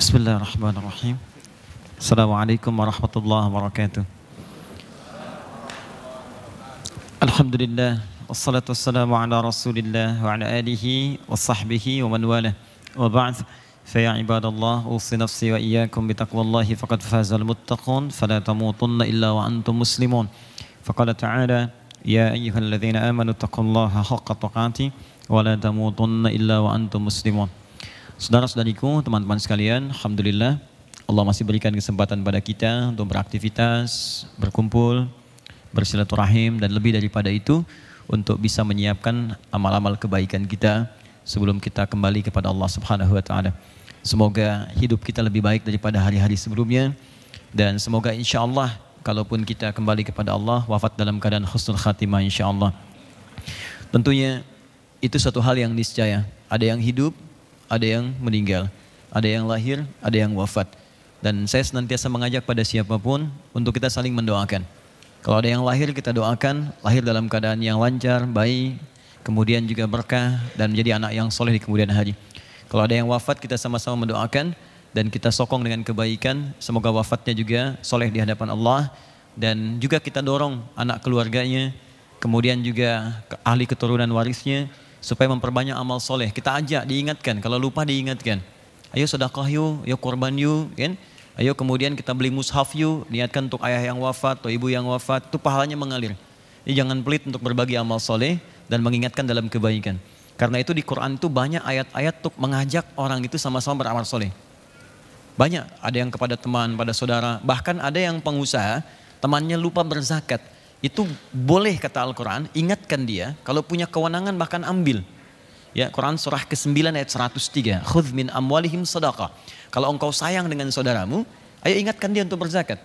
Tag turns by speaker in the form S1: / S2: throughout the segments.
S1: بسم الله الرحمن الرحيم السلام عليكم ورحمة الله وبركاته الحمد لله والصلاة والسلام على رسول الله وعلى آله وصحبه ومن والاه وبعد فيا عباد الله أوصي نفسي وإياكم بتقوى الله فقد فاز المتقون فلا تموتن إلا وأنتم مسلمون فقال تعالى يا أيها الذين آمنوا اتقوا الله حق تقاته ولا تموتن إلا وأنتم مسلمون Saudara-saudariku, teman-teman sekalian, Alhamdulillah Allah masih berikan kesempatan pada kita untuk beraktivitas, berkumpul, bersilaturahim dan lebih daripada itu untuk bisa menyiapkan amal-amal kebaikan kita sebelum kita kembali kepada Allah Subhanahu wa taala. Semoga hidup kita lebih baik daripada hari-hari sebelumnya dan semoga insya Allah kalaupun kita kembali kepada Allah wafat dalam keadaan husnul khatimah insya Allah. Tentunya itu satu hal yang niscaya. Ada yang hidup, ada yang meninggal, ada yang lahir, ada yang wafat. Dan saya senantiasa mengajak pada siapa pun untuk kita saling mendoakan. Kalau ada yang lahir kita doakan, lahir dalam keadaan yang lancar, baik, kemudian juga berkah dan menjadi anak yang soleh di kemudian hari. Kalau ada yang wafat kita sama-sama mendoakan dan kita sokong dengan kebaikan, semoga wafatnya juga soleh di hadapan Allah dan juga kita dorong anak keluarganya, kemudian juga ahli keturunan warisnya supaya memperbanyak amal soleh. Kita ajak, diingatkan. Kalau lupa diingatkan. Ayo sedekah yuk, ayo korban yuk, kan? Ayo kemudian kita beli mushaf yuk, niatkan untuk ayah yang wafat atau ibu yang wafat, itu pahalanya mengalir. Jadi jangan pelit untuk berbagi amal soleh dan mengingatkan dalam kebaikan. Karena itu di Quran itu banyak ayat-ayat untuk mengajak orang itu sama-sama beramal soleh. Banyak, ada yang kepada teman, pada saudara, bahkan ada yang pengusaha, temannya lupa berzakat itu boleh kata Al-Quran, ingatkan dia, kalau punya kewenangan bahkan ambil. Ya, Quran surah ke-9 ayat 103. Khudh min amwalihim sadaqah. Kalau engkau sayang dengan saudaramu, ayo ingatkan dia untuk berzakat.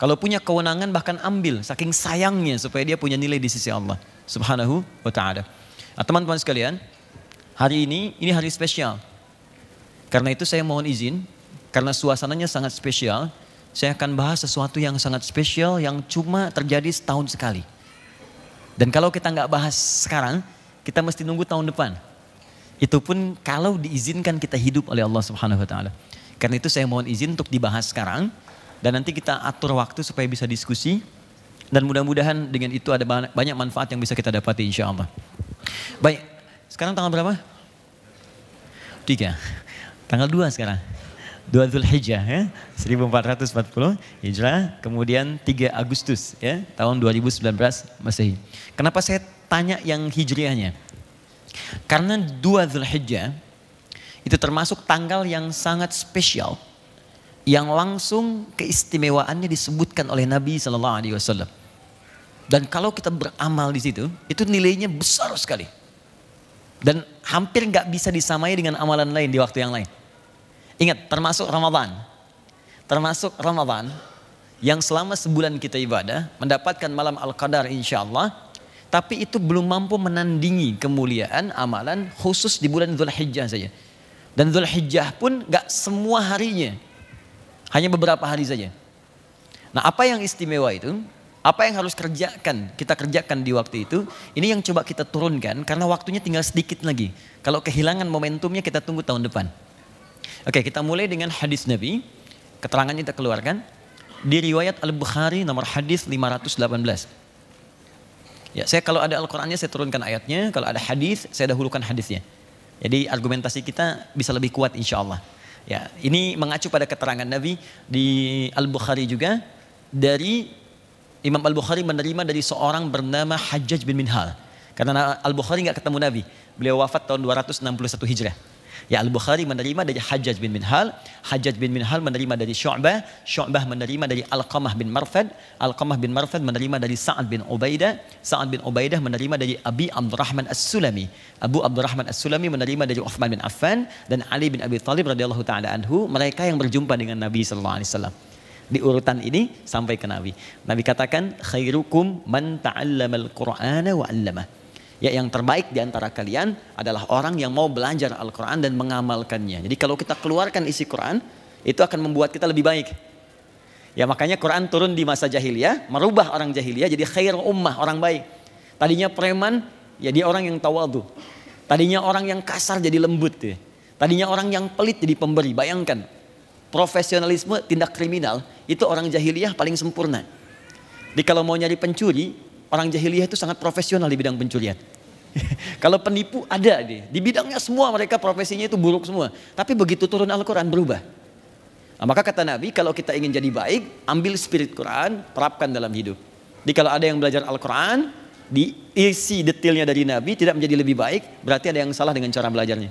S1: Kalau punya kewenangan bahkan ambil, saking sayangnya supaya dia punya nilai di sisi Allah subhanahu wa ta'ala. Nah, teman-teman sekalian, hari ini, ini hari spesial. Karena itu saya mohon izin, karena suasananya sangat spesial, saya akan bahas sesuatu yang sangat spesial yang cuma terjadi setahun sekali. Dan kalau kita nggak bahas sekarang, kita mesti nunggu tahun depan. Itu pun kalau diizinkan kita hidup oleh Allah Subhanahu wa taala. Karena itu saya mohon izin untuk dibahas sekarang dan nanti kita atur waktu supaya bisa diskusi dan mudah-mudahan dengan itu ada banyak manfaat yang bisa kita dapati insya Allah. Baik, sekarang tanggal berapa? Tiga. Tanggal dua sekarang. 2 Zulhijjah ya, 1440 Hijrah, kemudian 3 Agustus ya, tahun 2019 Masehi. Kenapa saya tanya yang Hijriahnya? Karena 2 Zulhijjah itu termasuk tanggal yang sangat spesial yang langsung keistimewaannya disebutkan oleh Nabi Shallallahu Alaihi Wasallam. Dan kalau kita beramal di situ, itu nilainya besar sekali. Dan hampir nggak bisa disamai dengan amalan lain di waktu yang lain. Ingat, termasuk Ramadan. Termasuk Ramadan yang selama sebulan kita ibadah, mendapatkan malam Al-Qadar insya Allah, tapi itu belum mampu menandingi kemuliaan amalan khusus di bulan Zulhijjah saja. Dan Zulhijjah pun gak semua harinya, hanya beberapa hari saja. Nah apa yang istimewa itu? Apa yang harus kerjakan, kita kerjakan di waktu itu, ini yang coba kita turunkan karena waktunya tinggal sedikit lagi. Kalau kehilangan momentumnya kita tunggu tahun depan. Oke, kita mulai dengan hadis Nabi. Keterangannya kita keluarkan di riwayat Al-Bukhari nomor hadis 518. Ya, saya kalau ada Al-Qur'annya saya turunkan ayatnya, kalau ada hadis saya dahulukan hadisnya. Jadi argumentasi kita bisa lebih kuat insya Allah. Ya, ini mengacu pada keterangan Nabi di Al-Bukhari juga dari Imam Al-Bukhari menerima dari seorang bernama Hajjaj bin Minhal. Karena Al-Bukhari nggak ketemu Nabi. Beliau wafat tahun 261 Hijrah. Ya Al-Bukhari menerima dari Hajjaj bin Minhal, Hajjaj bin Minhal menerima dari Syu'bah, Syu'bah menerima dari Al-Qamah bin Marfad, Al-Qamah bin Marfad menerima dari Sa'ad bin Ubaidah, Sa'ad bin Ubaidah menerima dari Abi Abdurrahman As-Sulami, Abu Abdurrahman As-Sulami menerima dari Uthman bin Affan dan Ali bin Abi Thalib radhiyallahu taala anhu, mereka yang berjumpa dengan Nabi sallallahu alaihi wasallam. Di urutan ini sampai ke Nabi. Nabi katakan khairukum man ta'allama al-Qur'ana wa 'allamah Ya yang terbaik di antara kalian adalah orang yang mau belajar Al-Quran dan mengamalkannya. Jadi kalau kita keluarkan isi Quran, itu akan membuat kita lebih baik. Ya makanya Quran turun di masa jahiliyah, merubah orang jahiliyah jadi khair ummah, orang baik. Tadinya preman, ya dia orang yang tawadu. Tadinya orang yang kasar jadi lembut. Ya. Tadinya orang yang pelit jadi pemberi, bayangkan. profesionalisme tindak kriminal itu orang jahiliyah paling sempurna. Di kalau mau nyari pencuri, orang jahiliyah itu sangat profesional di bidang pencurian. kalau penipu ada di di bidangnya semua mereka profesinya itu buruk semua. Tapi begitu turun Al-Quran berubah. Nah, maka kata Nabi kalau kita ingin jadi baik, ambil spirit Quran, terapkan dalam hidup. Jadi kalau ada yang belajar Al-Quran, diisi detailnya dari Nabi tidak menjadi lebih baik, berarti ada yang salah dengan cara belajarnya.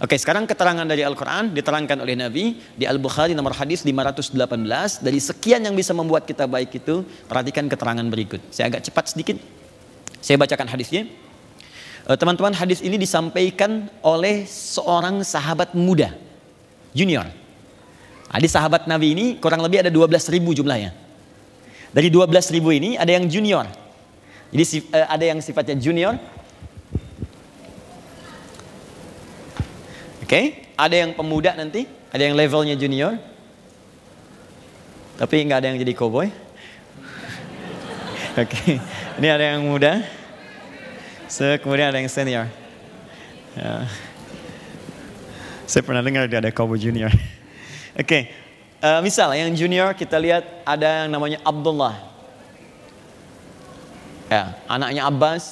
S1: Oke, sekarang keterangan dari Al-Quran diterangkan oleh Nabi di Al-Bukhari nomor hadis 518. Dari sekian yang bisa membuat kita baik itu, perhatikan keterangan berikut. Saya agak cepat sedikit. Saya bacakan hadisnya. Eh, teman-teman, hadis ini disampaikan oleh seorang sahabat muda, junior. Hadis sahabat Nabi ini kurang lebih ada 12 ribu jumlahnya. Dari 12 ribu ini ada yang junior. Jadi eh, ada yang sifatnya junior, okay? ada yang pemuda nanti, ada yang levelnya junior, tapi nggak ada yang jadi cowboy. Oke, ini ada yang muda, so, kemudian ada yang senior. Ya. Saya pernah dengar ada cowboy junior. Oke, okay. uh, misal yang junior kita lihat ada yang namanya Abdullah. Ya, anaknya Abbas,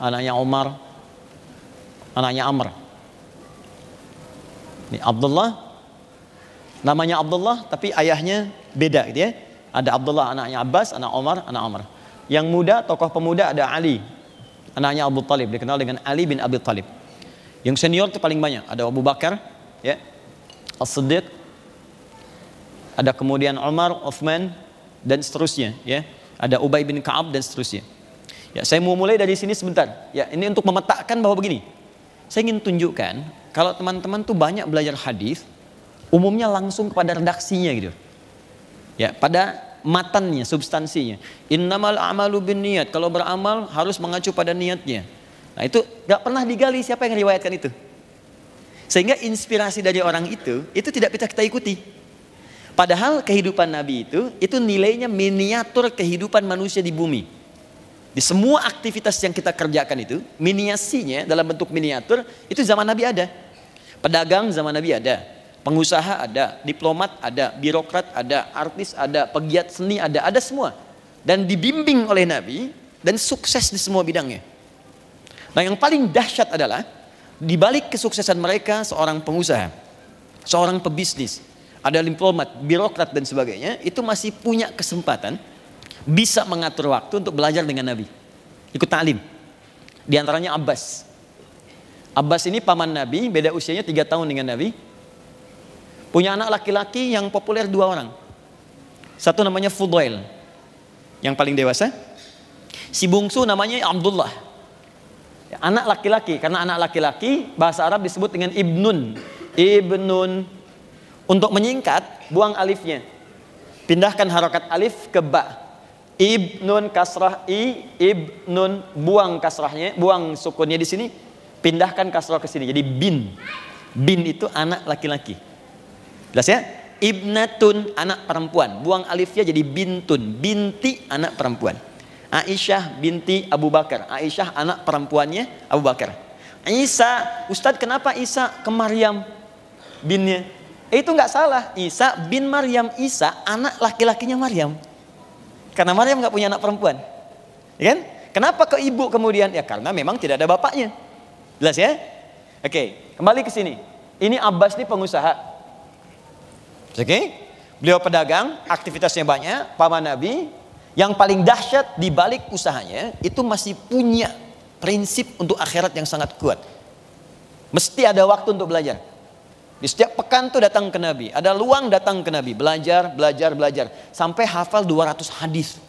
S1: anaknya Omar, anaknya Amr. Ini Abdullah, namanya Abdullah tapi ayahnya beda gitu ya. Ada Abdullah anaknya Abbas, anak Omar, anak Omar. Yang muda, tokoh pemuda ada Ali, anaknya Abu Talib, dikenal dengan Ali bin Abi Talib. Yang senior itu paling banyak, ada Abu Bakar, ya, As-Siddiq, ada kemudian Umar, Uthman, dan seterusnya, ya. Ada Ubay bin Ka'ab dan seterusnya. Ya, saya mau mulai dari sini sebentar. Ya, ini untuk memetakkan bahwa begini. Saya ingin tunjukkan kalau teman-teman tuh banyak belajar hadis, umumnya langsung kepada redaksinya gitu. Ya, pada matannya, substansinya. Innamal amalu bin niat. Kalau beramal harus mengacu pada niatnya. Nah itu gak pernah digali siapa yang riwayatkan itu. Sehingga inspirasi dari orang itu, itu tidak bisa kita ikuti. Padahal kehidupan Nabi itu, itu nilainya miniatur kehidupan manusia di bumi. Di semua aktivitas yang kita kerjakan itu, miniasinya dalam bentuk miniatur, itu zaman Nabi ada. Pedagang zaman Nabi ada. Pengusaha ada, diplomat ada, birokrat ada, artis ada, pegiat seni ada, ada semua. Dan dibimbing oleh Nabi dan sukses di semua bidangnya. Nah yang paling dahsyat adalah di balik kesuksesan mereka seorang pengusaha, seorang pebisnis, ada diplomat, birokrat dan sebagainya, itu masih punya kesempatan bisa mengatur waktu untuk belajar dengan Nabi. Ikut talim. Di antaranya Abbas. Abbas ini paman Nabi, beda usianya tiga tahun dengan Nabi. Punya anak laki-laki yang populer dua orang. Satu namanya Fudail, yang paling dewasa. Si bungsu namanya Abdullah. Anak laki-laki, karena anak laki-laki bahasa Arab disebut dengan Ibnun. Ibnun. Untuk menyingkat, buang alifnya. Pindahkan harokat alif ke ba Ibnun kasrah i ibnun buang kasrahnya, buang sukunnya di sini, pindahkan kasrah ke sini. Jadi bin. Bin itu anak laki-laki. Jelas ya? Ibnatun anak perempuan. Buang alifnya jadi bintun. Binti anak perempuan. Aisyah binti Abu Bakar. Aisyah anak perempuannya Abu Bakar. Isa, Ustadz kenapa Isa ke Maryam binnya? itu nggak salah. Isa bin Maryam. Isa anak laki-lakinya Maryam. Karena Maryam nggak punya anak perempuan. Ya kan? Kenapa ke ibu kemudian? Ya karena memang tidak ada bapaknya. Jelas ya? Oke, kembali ke sini. Ini Abbas ini pengusaha. Oke? Beliau pedagang, aktivitasnya banyak, paman Nabi. Yang paling dahsyat di balik usahanya itu masih punya prinsip untuk akhirat yang sangat kuat. Mesti ada waktu untuk belajar. Di setiap pekan tuh datang ke Nabi. Ada luang datang ke Nabi. Belajar, belajar, belajar. Sampai hafal 200 hadis.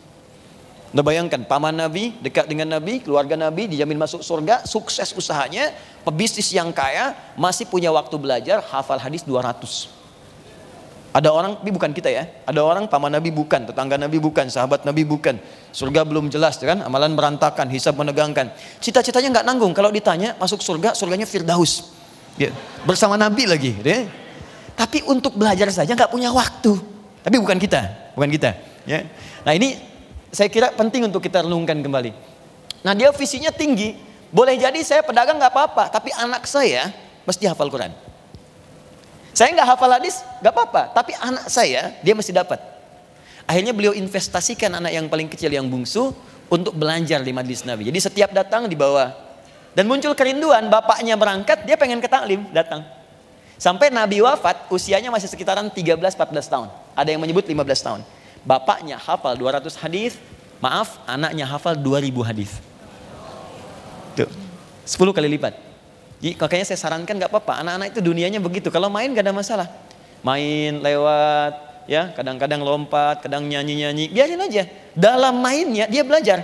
S1: Anda bayangkan, paman Nabi, dekat dengan Nabi, keluarga Nabi, dijamin masuk surga, sukses usahanya, pebisnis yang kaya, masih punya waktu belajar, hafal hadis 200. Ada orang, tapi bukan kita ya. Ada orang paman Nabi bukan, tetangga Nabi bukan, sahabat Nabi bukan. Surga belum jelas kan, amalan berantakan, hisab menegangkan. Cita-citanya nggak nanggung. Kalau ditanya masuk surga, surganya Firdaus. Ya, bersama Nabi lagi. Ya. Tapi untuk belajar saja nggak punya waktu. Tapi bukan kita, bukan kita. Ya. Nah ini saya kira penting untuk kita renungkan kembali. Nah dia visinya tinggi. Boleh jadi saya pedagang nggak apa-apa, tapi anak saya mesti hafal Quran. Saya nggak hafal hadis, nggak apa-apa. Tapi anak saya, dia mesti dapat. Akhirnya beliau investasikan anak yang paling kecil yang bungsu untuk belajar di majlis Nabi. Jadi setiap datang dibawa. Dan muncul kerinduan, bapaknya berangkat, dia pengen ke taklim, datang. Sampai Nabi wafat, usianya masih sekitaran 13-14 tahun. Ada yang menyebut 15 tahun. Bapaknya hafal 200 hadis, maaf, anaknya hafal 2000 hadis. Tuh, 10 kali lipat. Makanya saya sarankan nggak apa-apa, anak-anak itu dunianya begitu. Kalau main gak ada masalah. Main lewat, ya kadang-kadang lompat, kadang nyanyi-nyanyi, biarin aja. Dalam mainnya dia belajar.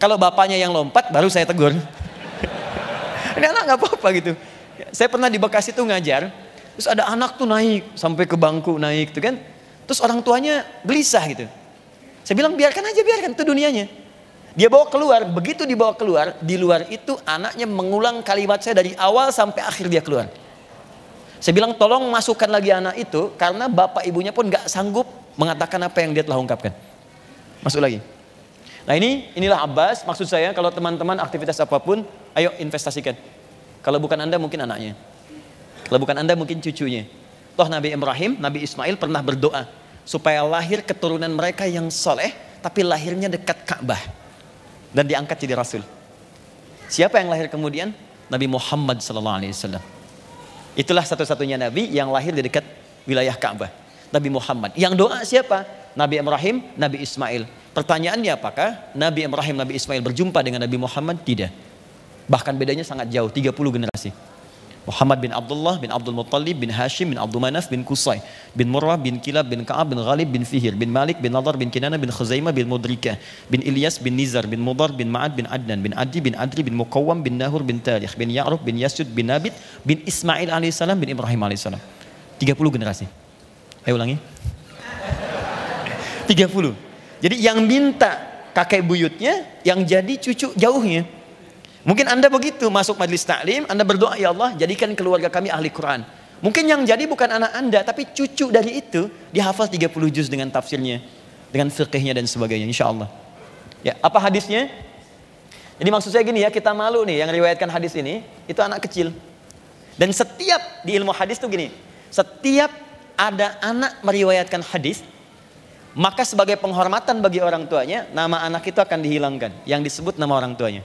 S1: Kalau bapaknya yang lompat, baru saya tegur. Ini anak nggak apa-apa gitu. Saya pernah di Bekasi tuh ngajar, terus ada anak tuh naik sampai ke bangku naik tuh kan. Terus orang tuanya gelisah gitu. Saya bilang biarkan aja biarkan itu dunianya. Dia bawa keluar, begitu dibawa keluar, di luar itu anaknya mengulang kalimat saya dari awal sampai akhir dia keluar. Saya bilang tolong masukkan lagi anak itu karena bapak ibunya pun gak sanggup mengatakan apa yang dia telah ungkapkan. Masuk lagi. Nah ini inilah Abbas maksud saya kalau teman-teman aktivitas apa pun ayo investasikan. Kalau bukan anda mungkin anaknya. Kalau bukan anda mungkin cucunya. Toh Nabi Ibrahim, Nabi Ismail pernah berdoa supaya lahir keturunan mereka yang soleh tapi lahirnya dekat Ka'bah dan diangkat jadi rasul. Siapa yang lahir kemudian? Nabi Muhammad sallallahu alaihi wasallam. Itulah satu-satunya nabi yang lahir di dekat wilayah Ka'bah. Nabi Muhammad. Yang doa siapa? Nabi Ibrahim, Nabi Ismail. Pertanyaannya apakah Nabi Ibrahim, Nabi Ismail berjumpa dengan Nabi Muhammad? Tidak. Bahkan bedanya sangat jauh, 30 generasi. Muhammad bin Abdullah bin Abdul Muttalib bin Hashim bin Abdul Manaf bin Qusay bin Murrah bin Kilab bin Ka'ab bin Ghalib bin Fihir bin Malik bin Nadar bin Kinana bin Khuzaimah bin Mudrikah bin Ilyas bin Nizar bin Mudar bin Ma'ad bin Adnan bin Adi bin Adri bin Muqawwam bin Nahur bin Tarikh bin Ya'ruf bin Yasud bin Nabit bin Ismail alaihissalam bin Ibrahim alaihissalam 30 generasi. Ayo ulangi. 30 jadi yang minta kakek buyutnya yang jadi cucu jauhnya Mungkin Anda begitu masuk majlis taklim, Anda berdoa ya Allah jadikan keluarga kami ahli Quran. Mungkin yang jadi bukan anak Anda tapi cucu dari itu dia hafal 30 juz dengan tafsirnya, dengan fikihnya dan sebagainya insya Allah. Ya, apa hadisnya? Jadi maksud saya gini ya, kita malu nih yang riwayatkan hadis ini itu anak kecil. Dan setiap di ilmu hadis tuh gini, setiap ada anak meriwayatkan hadis, maka sebagai penghormatan bagi orang tuanya, nama anak itu akan dihilangkan, yang disebut nama orang tuanya.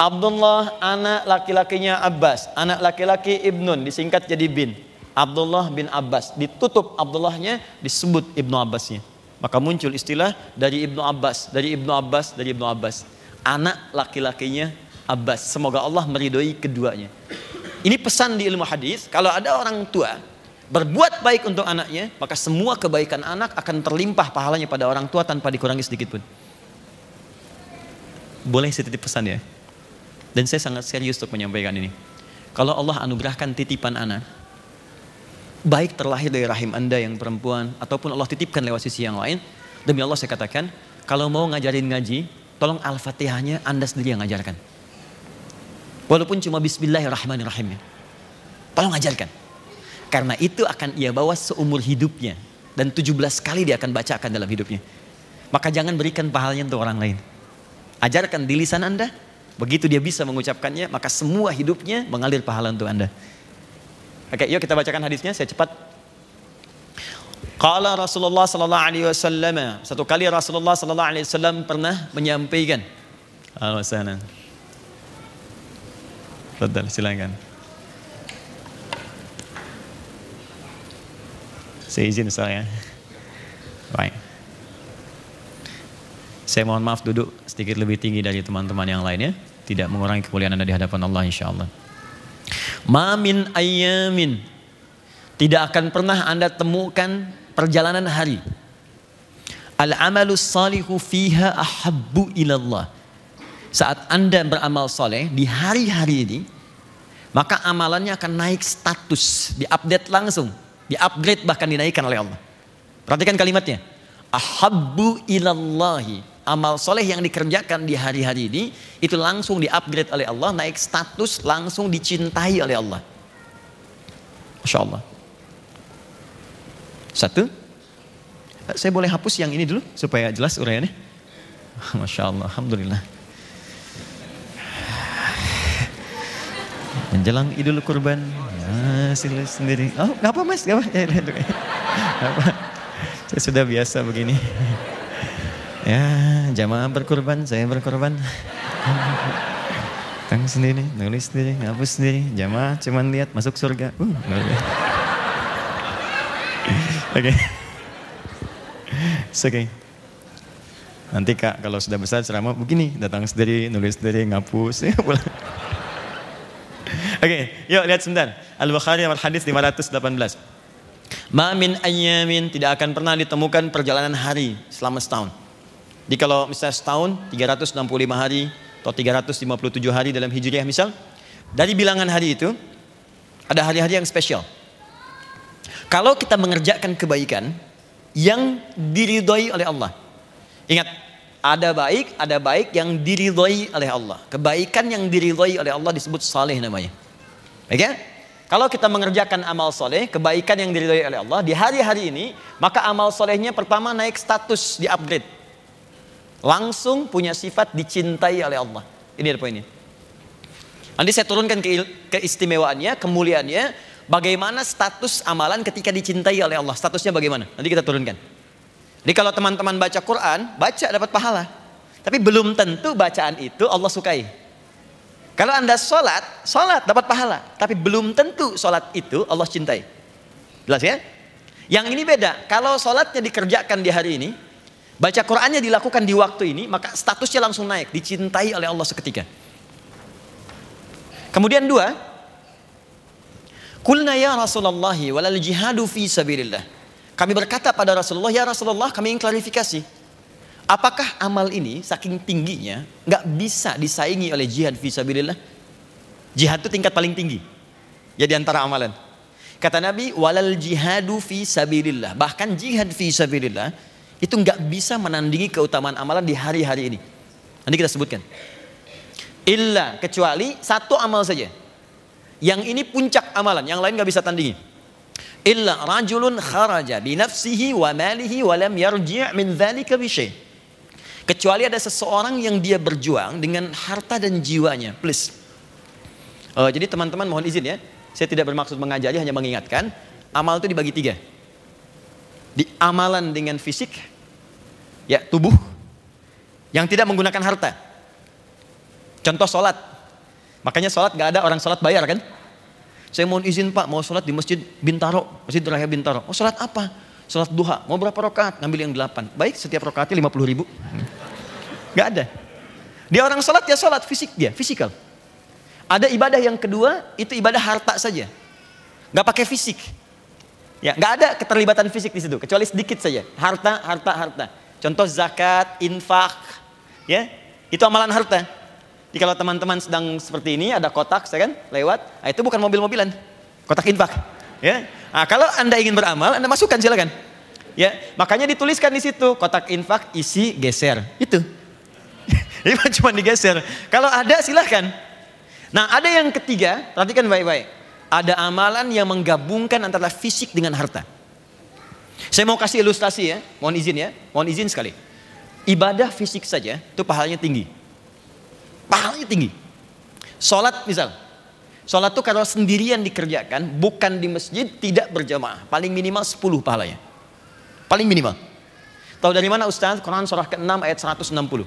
S1: Abdullah anak laki-lakinya Abbas, anak laki-laki Ibnun disingkat jadi bin. Abdullah bin Abbas ditutup Abdullahnya disebut Ibnu Abbasnya. Maka muncul istilah dari Ibnu Abbas, dari Ibnu Abbas, dari Ibnu Abbas. Anak laki-lakinya Abbas. Semoga Allah meridhoi keduanya. Ini pesan di ilmu hadis, kalau ada orang tua berbuat baik untuk anaknya, maka semua kebaikan anak akan terlimpah pahalanya pada orang tua tanpa dikurangi sedikit pun. Boleh saya titip pesan ya? Dan saya sangat serius untuk menyampaikan ini. Kalau Allah anugerahkan titipan anak, baik terlahir dari rahim anda yang perempuan, ataupun Allah titipkan lewat sisi yang lain, demi Allah saya katakan, kalau mau ngajarin ngaji, tolong Al-Fatihahnya anda sendiri yang ngajarkan. Walaupun cuma Bismillahirrahmanirrahim. Tolong ajarkan. Karena itu akan ia bawa seumur hidupnya. Dan 17 kali dia akan bacakan dalam hidupnya. Maka jangan berikan pahalanya untuk orang lain. Ajarkan di lisan anda, Begitu dia bisa mengucapkannya, maka semua hidupnya mengalir pahala untuk Anda. Oke, yuk kita bacakan hadisnya, saya cepat. Qala Rasulullah sallallahu alaihi wasallam, satu kali Rasulullah sallallahu alaihi wasallam pernah menyampaikan. Halo sana. Fadal, silakan. Saya izin saya. Baik. Saya mohon maaf duduk sedikit lebih tinggi dari teman-teman yang lainnya tidak mengurangi kemuliaan Anda di hadapan Allah insyaallah. Mamin ayamin tidak akan pernah Anda temukan perjalanan hari. Al amalus salihu fiha ahabbu ilallah. Saat Anda beramal soleh di hari-hari ini, maka amalannya akan naik status, diupdate langsung, diupgrade bahkan dinaikkan oleh Allah. Perhatikan kalimatnya. Ahabbu ilallahi amal soleh yang dikerjakan di hari-hari ini itu langsung di-upgrade oleh Allah, naik status, langsung dicintai oleh Allah. Masya Allah. Satu, saya boleh hapus yang ini dulu supaya jelas uraiannya. Masya Allah, Alhamdulillah. Menjelang idul kurban, Ah, sendiri. Oh, ngapa mas? Ngapa? Ya, ya, ya. Ngapa? Saya sudah biasa begini. Ya, jamaah berkorban, saya berkorban. Tang sendiri, nulis sendiri, ngapus sendiri. Jamaah cuman lihat masuk surga. Uh, Oke. Okay. Oke. Okay. Nanti kak kalau sudah besar ceramah begini, datang sendiri, nulis sendiri, ngapus. Oke, okay, yuk lihat sebentar. Al-Bukhari nomor hadis 518. Ma min ayyamin tidak akan pernah ditemukan perjalanan hari selama setahun. Jadi kalau misalnya setahun 365 hari atau 357 hari dalam Hijriah misal, dari bilangan hari itu ada hari-hari yang spesial. Kalau kita mengerjakan kebaikan yang diridhoi oleh Allah. Ingat, ada baik, ada baik yang diridhoi oleh Allah. Kebaikan yang diridhoi oleh Allah disebut saleh namanya. Baik ya? Kalau kita mengerjakan amal soleh, kebaikan yang diridhoi oleh Allah di hari-hari ini, maka amal solehnya pertama naik status, di upgrade. Langsung punya sifat dicintai oleh Allah. Ini ada poinnya. Nanti saya turunkan ke keistimewaannya, kemuliaannya, bagaimana status amalan ketika dicintai oleh Allah. Statusnya bagaimana? Nanti kita turunkan. Jadi kalau teman-teman baca Quran, baca dapat pahala. Tapi belum tentu bacaan itu Allah sukai. Kalau anda sholat, sholat dapat pahala. Tapi belum tentu sholat itu Allah cintai. Jelas ya? Yang ini beda. Kalau sholatnya dikerjakan di hari ini, baca Qurannya dilakukan di waktu ini, maka statusnya langsung naik. Dicintai oleh Allah seketika. Kemudian dua, Kulna ya Rasulullah walal jihadu fi sabilillah. Kami berkata pada Rasulullah, ya Rasulullah kami ingin klarifikasi. Apakah amal ini saking tingginya nggak bisa disaingi oleh jihad visabilillah? Jihad itu tingkat paling tinggi. Ya di antara amalan. Kata Nabi, walal jihadu fi sabilillah. Bahkan jihad fi sabilillah itu nggak bisa menandingi keutamaan amalan di hari-hari ini. Nanti kita sebutkan. Illa kecuali satu amal saja. Yang ini puncak amalan, yang lain nggak bisa tandingi illa rajulun kharaja bi nafsihi wa malihi wa lam yarji' min dzalika bi Kecuali ada seseorang yang dia berjuang dengan harta dan jiwanya. Please. Uh, jadi teman-teman mohon izin ya. Saya tidak bermaksud mengajari, hanya mengingatkan. Amal itu dibagi tiga. Di amalan dengan fisik, ya tubuh, yang tidak menggunakan harta. Contoh sholat. Makanya sholat gak ada orang sholat bayar kan? Saya mohon izin Pak, mau sholat di Masjid Bintaro, Masjid Raya Bintaro. Oh sholat apa? Sholat duha. Mau berapa rakaat? Ngambil yang delapan. Baik, setiap rakaatnya lima puluh ribu. Gak ada. Dia orang sholat ya sholat, fisik dia, fisikal. Ada ibadah yang kedua, itu ibadah harta saja. Gak pakai fisik. Ya, nggak ada keterlibatan fisik di situ, kecuali sedikit saja. Harta, harta, harta. Contoh zakat, infak, ya, itu amalan harta. Jadi kalau teman-teman sedang seperti ini ada kotak, saya kan lewat, nah itu bukan mobil-mobilan, kotak infak. Ya, nah, kalau anda ingin beramal, anda masukkan silakan. Ya, makanya dituliskan di situ kotak infak isi geser, itu. Ini cuma digeser. Kalau ada silahkan. Nah ada yang ketiga, perhatikan baik-baik. Ada amalan yang menggabungkan antara fisik dengan harta. Saya mau kasih ilustrasi ya, mohon izin ya, mohon izin sekali. Ibadah fisik saja itu pahalanya tinggi. Pahalanya tinggi. Sholat misal. Sholat itu kalau sendirian dikerjakan, bukan di masjid, tidak berjamaah. Paling minimal 10 pahalanya. Paling minimal. Tahu dari mana Ustaz? Quran surah ke-6 ayat 160.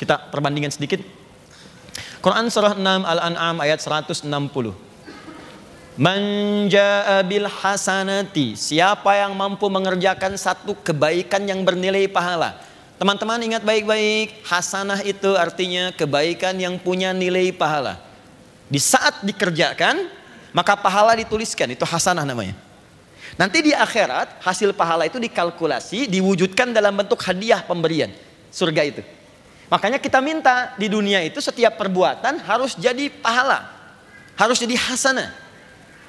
S1: Kita perbandingan sedikit. Quran surah 6 Al-An'am ayat 160. Man bil hasanati. Siapa yang mampu mengerjakan satu kebaikan yang bernilai pahala. Teman-teman ingat baik-baik, hasanah itu artinya kebaikan yang punya nilai pahala. Di saat dikerjakan, maka pahala dituliskan, itu hasanah namanya. Nanti di akhirat, hasil pahala itu dikalkulasi, diwujudkan dalam bentuk hadiah pemberian, surga itu. Makanya kita minta di dunia itu setiap perbuatan harus jadi pahala, harus jadi hasanah.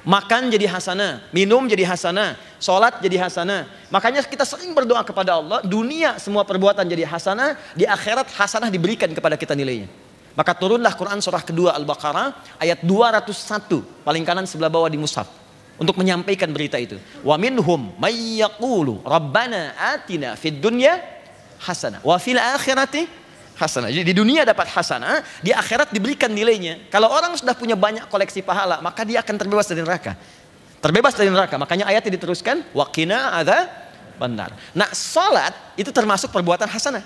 S1: Makan jadi hasanah, minum jadi hasanah, sholat jadi hasanah. Makanya kita sering berdoa kepada Allah, dunia semua perbuatan jadi hasanah, di akhirat hasanah diberikan kepada kita nilainya. Maka turunlah Quran surah kedua Al-Baqarah ayat 201, paling kanan sebelah bawah di mushaf untuk menyampaikan berita itu. Wa minhum may rabbana atina fid dunya hasanah wa fil akhirati hasanah. Jadi di dunia dapat hasanah, di akhirat diberikan nilainya. Kalau orang sudah punya banyak koleksi pahala, maka dia akan terbebas dari neraka. Terbebas dari neraka. Makanya ayatnya diteruskan, waqina ada benar. Nah, salat itu termasuk perbuatan hasanah.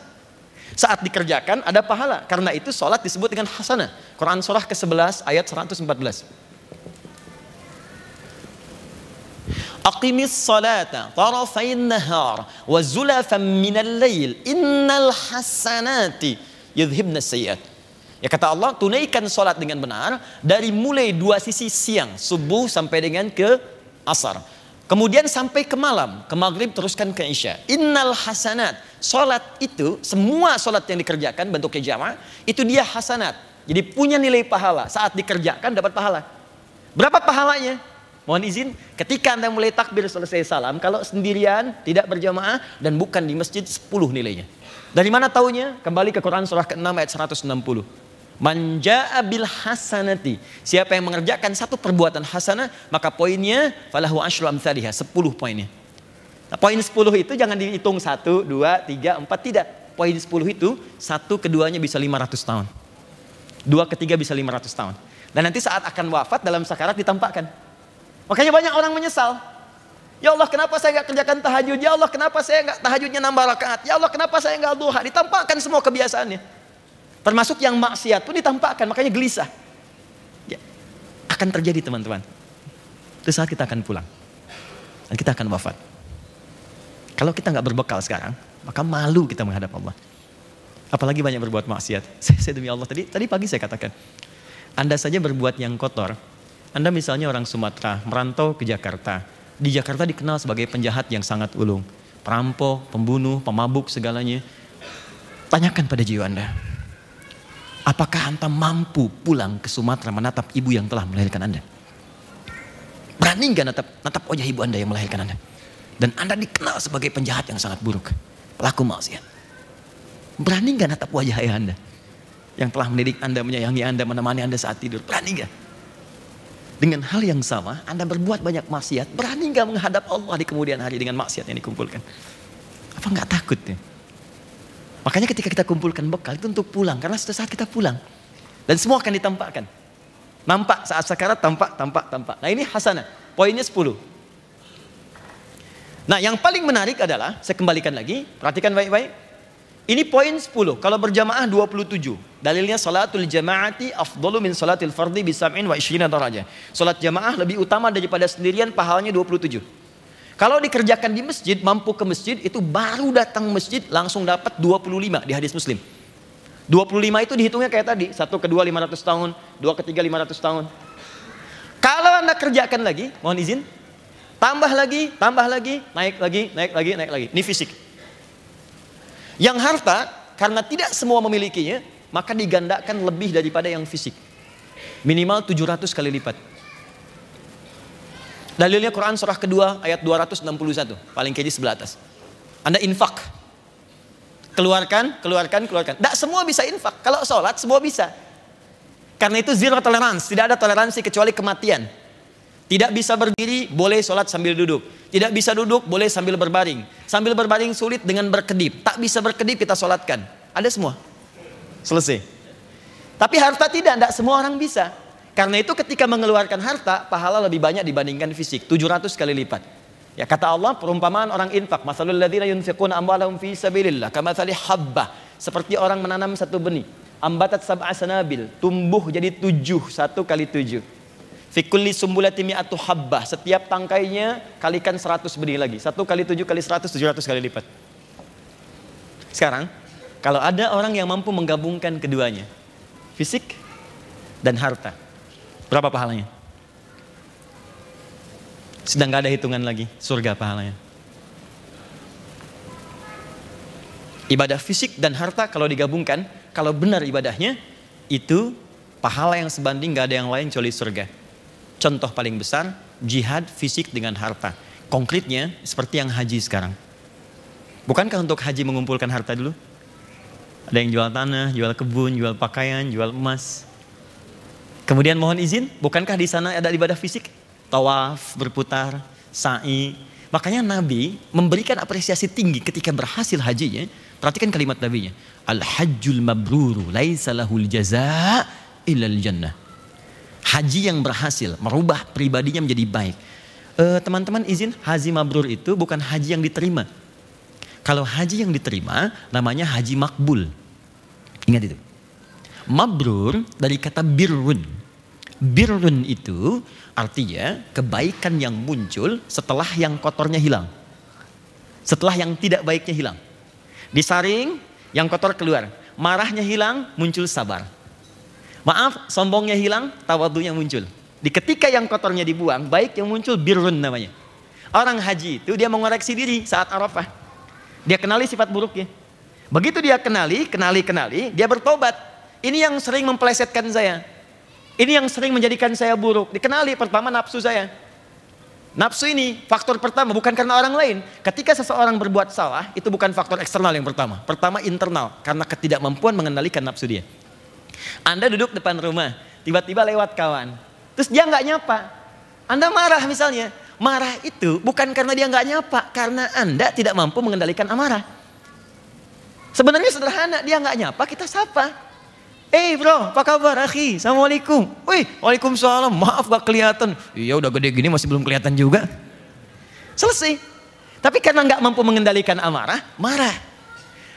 S1: Saat dikerjakan ada pahala. Karena itu salat disebut dengan hasanah. Quran surah ke-11 ayat 114. Aqimis salata tarafain nahar wa zulafan minal lail innal hasanati yudhibna sayyat. Ya kata Allah, tunaikan salat dengan benar dari mulai dua sisi siang, subuh sampai dengan ke asar. Kemudian sampai ke malam, ke maghrib teruskan ke isya. Innal hasanat. Salat itu, semua salat yang dikerjakan bentuknya jamaah, itu dia hasanat. Jadi punya nilai pahala. Saat dikerjakan dapat pahala. Berapa pahalanya? Mohon izin, ketika Anda mulai takbir selesai salam, kalau sendirian, tidak berjamaah, dan bukan di masjid, 10 nilainya. Dari mana taunya? Kembali ke Quran surah ke-6 ayat 160. Manja'a bil hasanati. Siapa yang mengerjakan satu perbuatan hasanah, maka poinnya falahu asyru amthaliha, 10 poinnya. Nah, poin 10 itu jangan dihitung 1, 2, 3, 4, tidak. Poin 10 itu, satu keduanya bisa 500 tahun. Dua ketiga bisa 500 tahun. Dan nanti saat akan wafat dalam sakarat ditampakkan. Makanya banyak orang menyesal. Ya Allah kenapa saya nggak kerjakan tahajud? Ya Allah kenapa saya nggak tahajudnya nambah rakaat? Ya Allah kenapa saya nggak duha? Ditampakkan semua kebiasaannya. Termasuk yang maksiat pun ditampakkan, makanya gelisah. Ya, akan terjadi teman-teman. Itu saat kita akan pulang. Dan kita akan wafat. Kalau kita nggak berbekal sekarang, maka malu kita menghadap Allah. Apalagi banyak berbuat maksiat. Saya, saya demi Allah tadi, tadi pagi saya katakan, Anda saja berbuat yang kotor, anda misalnya orang Sumatera, merantau ke Jakarta. Di Jakarta dikenal sebagai penjahat yang sangat ulung. Perampok, pembunuh, pemabuk, segalanya. Tanyakan pada jiwa Anda. Apakah Anda mampu pulang ke Sumatera menatap ibu yang telah melahirkan Anda? Berani nggak natap, natap wajah ibu Anda yang melahirkan Anda? Dan Anda dikenal sebagai penjahat yang sangat buruk. Pelaku maksiat. Berani nggak natap wajah ayah Anda? Yang telah mendidik Anda, menyayangi Anda, menemani Anda saat tidur. Berani nggak? Dengan hal yang sama, Anda berbuat banyak maksiat, berani nggak menghadap Allah di kemudian hari dengan maksiat yang dikumpulkan? Apa nggak takut ya? Makanya ketika kita kumpulkan bekal itu untuk pulang, karena sudah saat kita pulang. Dan semua akan ditampakkan. Nampak saat sekarat, tampak, tampak, tampak. Nah ini hasanah, poinnya 10. Nah yang paling menarik adalah, saya kembalikan lagi, perhatikan baik-baik. Ini poin 10. Kalau berjamaah 27. Dalilnya salatul jamaati afdalu min salatil fardi bisam'in wa isyrina daraja. Salat jamaah lebih utama daripada sendirian pahalanya 27. Kalau dikerjakan di masjid, mampu ke masjid, itu baru datang masjid langsung dapat 25 di hadis muslim. 25 itu dihitungnya kayak tadi. Satu kedua 500 tahun, dua ketiga 500 tahun. Kalau anda kerjakan lagi, mohon izin, tambah lagi, tambah lagi, naik lagi, naik lagi, naik lagi. Ini fisik. Yang harta, karena tidak semua memilikinya, maka digandakan lebih daripada yang fisik. Minimal 700 kali lipat. Dalilnya Quran surah kedua ayat 261, paling kiri sebelah atas. Anda infak. Keluarkan, keluarkan, keluarkan. Tidak semua bisa infak. Kalau sholat semua bisa. Karena itu zero tolerance. Tidak ada toleransi kecuali kematian. Tidak bisa berdiri, boleh sholat sambil duduk. Tidak bisa duduk, boleh sambil berbaring. Sambil berbaring sulit dengan berkedip. Tak bisa berkedip, kita sholatkan. Ada semua. Selesai. Tapi harta tidak, tidak semua orang bisa. Karena itu ketika mengeluarkan harta, pahala lebih banyak dibandingkan fisik. 700 kali lipat. Ya kata Allah, perumpamaan orang infak. Masalul ladhina yunfiquna amwalahum fi sabilillah. Kamathali habbah. Seperti orang menanam satu benih. Ambatat sab'a sanabil. Tumbuh jadi tujuh. Satu kali tujuh. Fikulli sumbulati mi'atu habbah. Setiap tangkainya kalikan 100 benih lagi. Satu kali tujuh kali 100, 700 kali lipat. Sekarang, kalau ada orang yang mampu menggabungkan keduanya. Fisik dan harta. Berapa pahalanya? Sedang gak ada hitungan lagi surga pahalanya. Ibadah fisik dan harta kalau digabungkan, kalau benar ibadahnya, itu pahala yang sebanding gak ada yang lain kecuali surga. Contoh paling besar, jihad fisik dengan harta. Konkretnya seperti yang haji sekarang. Bukankah untuk haji mengumpulkan harta dulu? Ada yang jual tanah, jual kebun, jual pakaian, jual emas. Kemudian mohon izin, bukankah di sana ada ibadah fisik? Tawaf, berputar, sa'i. Makanya Nabi memberikan apresiasi tinggi ketika berhasil hajinya Perhatikan kalimat nabinya. Al-hajjul mabruru laisa lahul jaza illal jannah. Haji yang berhasil merubah pribadinya menjadi baik. Eh, teman-teman izin haji mabrur itu bukan haji yang diterima. Kalau haji yang diterima namanya haji makbul. Ingat itu. Mabrur dari kata birrun. Birrun itu artinya kebaikan yang muncul setelah yang kotornya hilang. Setelah yang tidak baiknya hilang. Disaring, yang kotor keluar. Marahnya hilang, muncul sabar. Maaf, sombongnya hilang, tawadunya muncul. Di ketika yang kotornya dibuang, baik yang muncul birrun namanya. Orang haji itu dia mengoreksi diri saat Arafah. Dia kenali sifat buruknya. Begitu dia kenali, kenali, kenali, dia bertobat. Ini yang sering memplesetkan saya. Ini yang sering menjadikan saya buruk. Dikenali pertama nafsu saya. Nafsu ini faktor pertama bukan karena orang lain. Ketika seseorang berbuat salah, itu bukan faktor eksternal yang pertama. Pertama internal, karena ketidakmampuan mengendalikan nafsu dia. Anda duduk depan rumah, tiba-tiba lewat kawan. Terus dia nggak nyapa. Anda marah misalnya. Marah itu bukan karena dia nggak nyapa, karena Anda tidak mampu mengendalikan amarah. Sebenarnya sederhana, dia nggak nyapa, kita sapa. Eh hey bro, apa kabar akhi? Assalamualaikum. Wih, waalaikumsalam. Maaf gak kelihatan. Iya udah gede gini masih belum kelihatan juga. Selesai. Tapi karena nggak mampu mengendalikan amarah, marah.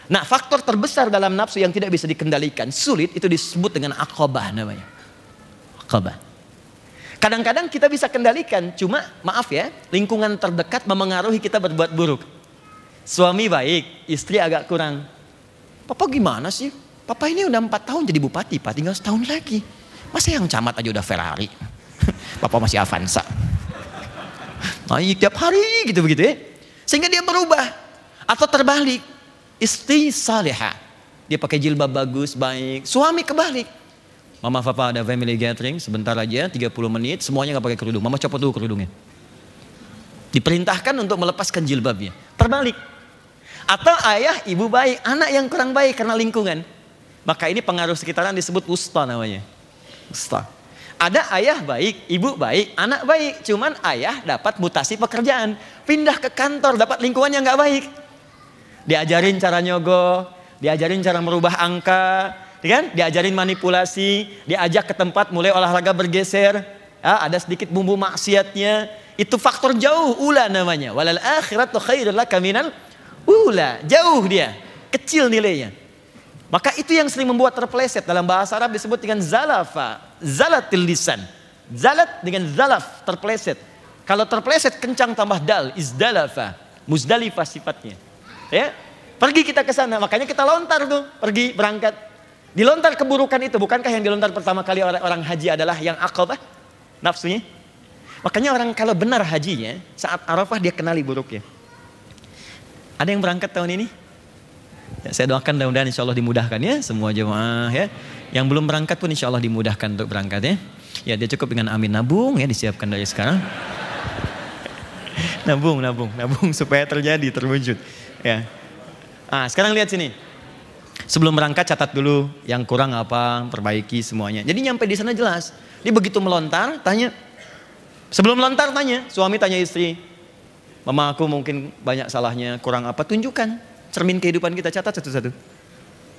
S1: Nah faktor terbesar dalam nafsu yang tidak bisa dikendalikan, sulit itu disebut dengan akobah namanya. Akobah. Kadang-kadang kita bisa kendalikan, cuma maaf ya, lingkungan terdekat memengaruhi kita berbuat buruk. Suami baik, istri agak kurang. Papa gimana sih? Papa ini udah empat tahun jadi bupati, Pak. Tinggal setahun lagi. Masa yang camat aja udah Ferrari? Papa masih Avanza. Naik tiap hari gitu begitu ya. Sehingga dia berubah. Atau terbalik. Istri saleha. Dia pakai jilbab bagus, baik. Suami kebalik. Mama papa ada family gathering sebentar aja 30 menit semuanya nggak pakai kerudung. Mama copot dulu kerudungnya. Diperintahkan untuk melepaskan jilbabnya. Terbalik. Atau ayah ibu baik, anak yang kurang baik karena lingkungan. Maka ini pengaruh sekitaran disebut usta namanya. Usta. Ada ayah baik, ibu baik, anak baik. Cuman ayah dapat mutasi pekerjaan. Pindah ke kantor, dapat lingkungan yang nggak baik. Diajarin cara nyogok, diajarin cara merubah angka, ya kan? Diajarin manipulasi, diajak ke tempat mulai olahraga bergeser. Ya, ada sedikit bumbu maksiatnya. Itu faktor jauh, ula namanya. Walal akhirat khairul laka ula. Jauh dia, kecil nilainya. Maka itu yang sering membuat terpeleset. Dalam bahasa Arab disebut dengan zalafa. Zalatil lisan. Zalat dengan zalaf, terpeleset. Kalau terpeleset kencang tambah dal, izdalafa. Muzdalifah sifatnya. Ya, Pergi kita ke sana, makanya kita lontar tuh, pergi berangkat. Dilontar keburukan itu, bukankah yang dilontar pertama kali orang, orang haji adalah yang akobah? Nafsunya. Makanya orang kalau benar hajinya, saat Arafah dia kenali buruknya. Ada yang berangkat tahun ini? Ya, saya doakan mudah-mudahan insya Allah dimudahkan ya semua jemaah ya. Yang belum berangkat pun insya Allah dimudahkan untuk berangkat ya. Ya dia cukup dengan amin nabung ya disiapkan dari sekarang. nabung, nabung, nabung supaya terjadi terwujud. Ya. Ah sekarang lihat sini. Sebelum berangkat catat dulu yang kurang apa, perbaiki semuanya. Jadi nyampe di sana jelas. Dia begitu melontar, tanya. Sebelum melontar tanya, suami tanya istri. Mama aku mungkin banyak salahnya, kurang apa, tunjukkan cermin kehidupan kita catat satu-satu.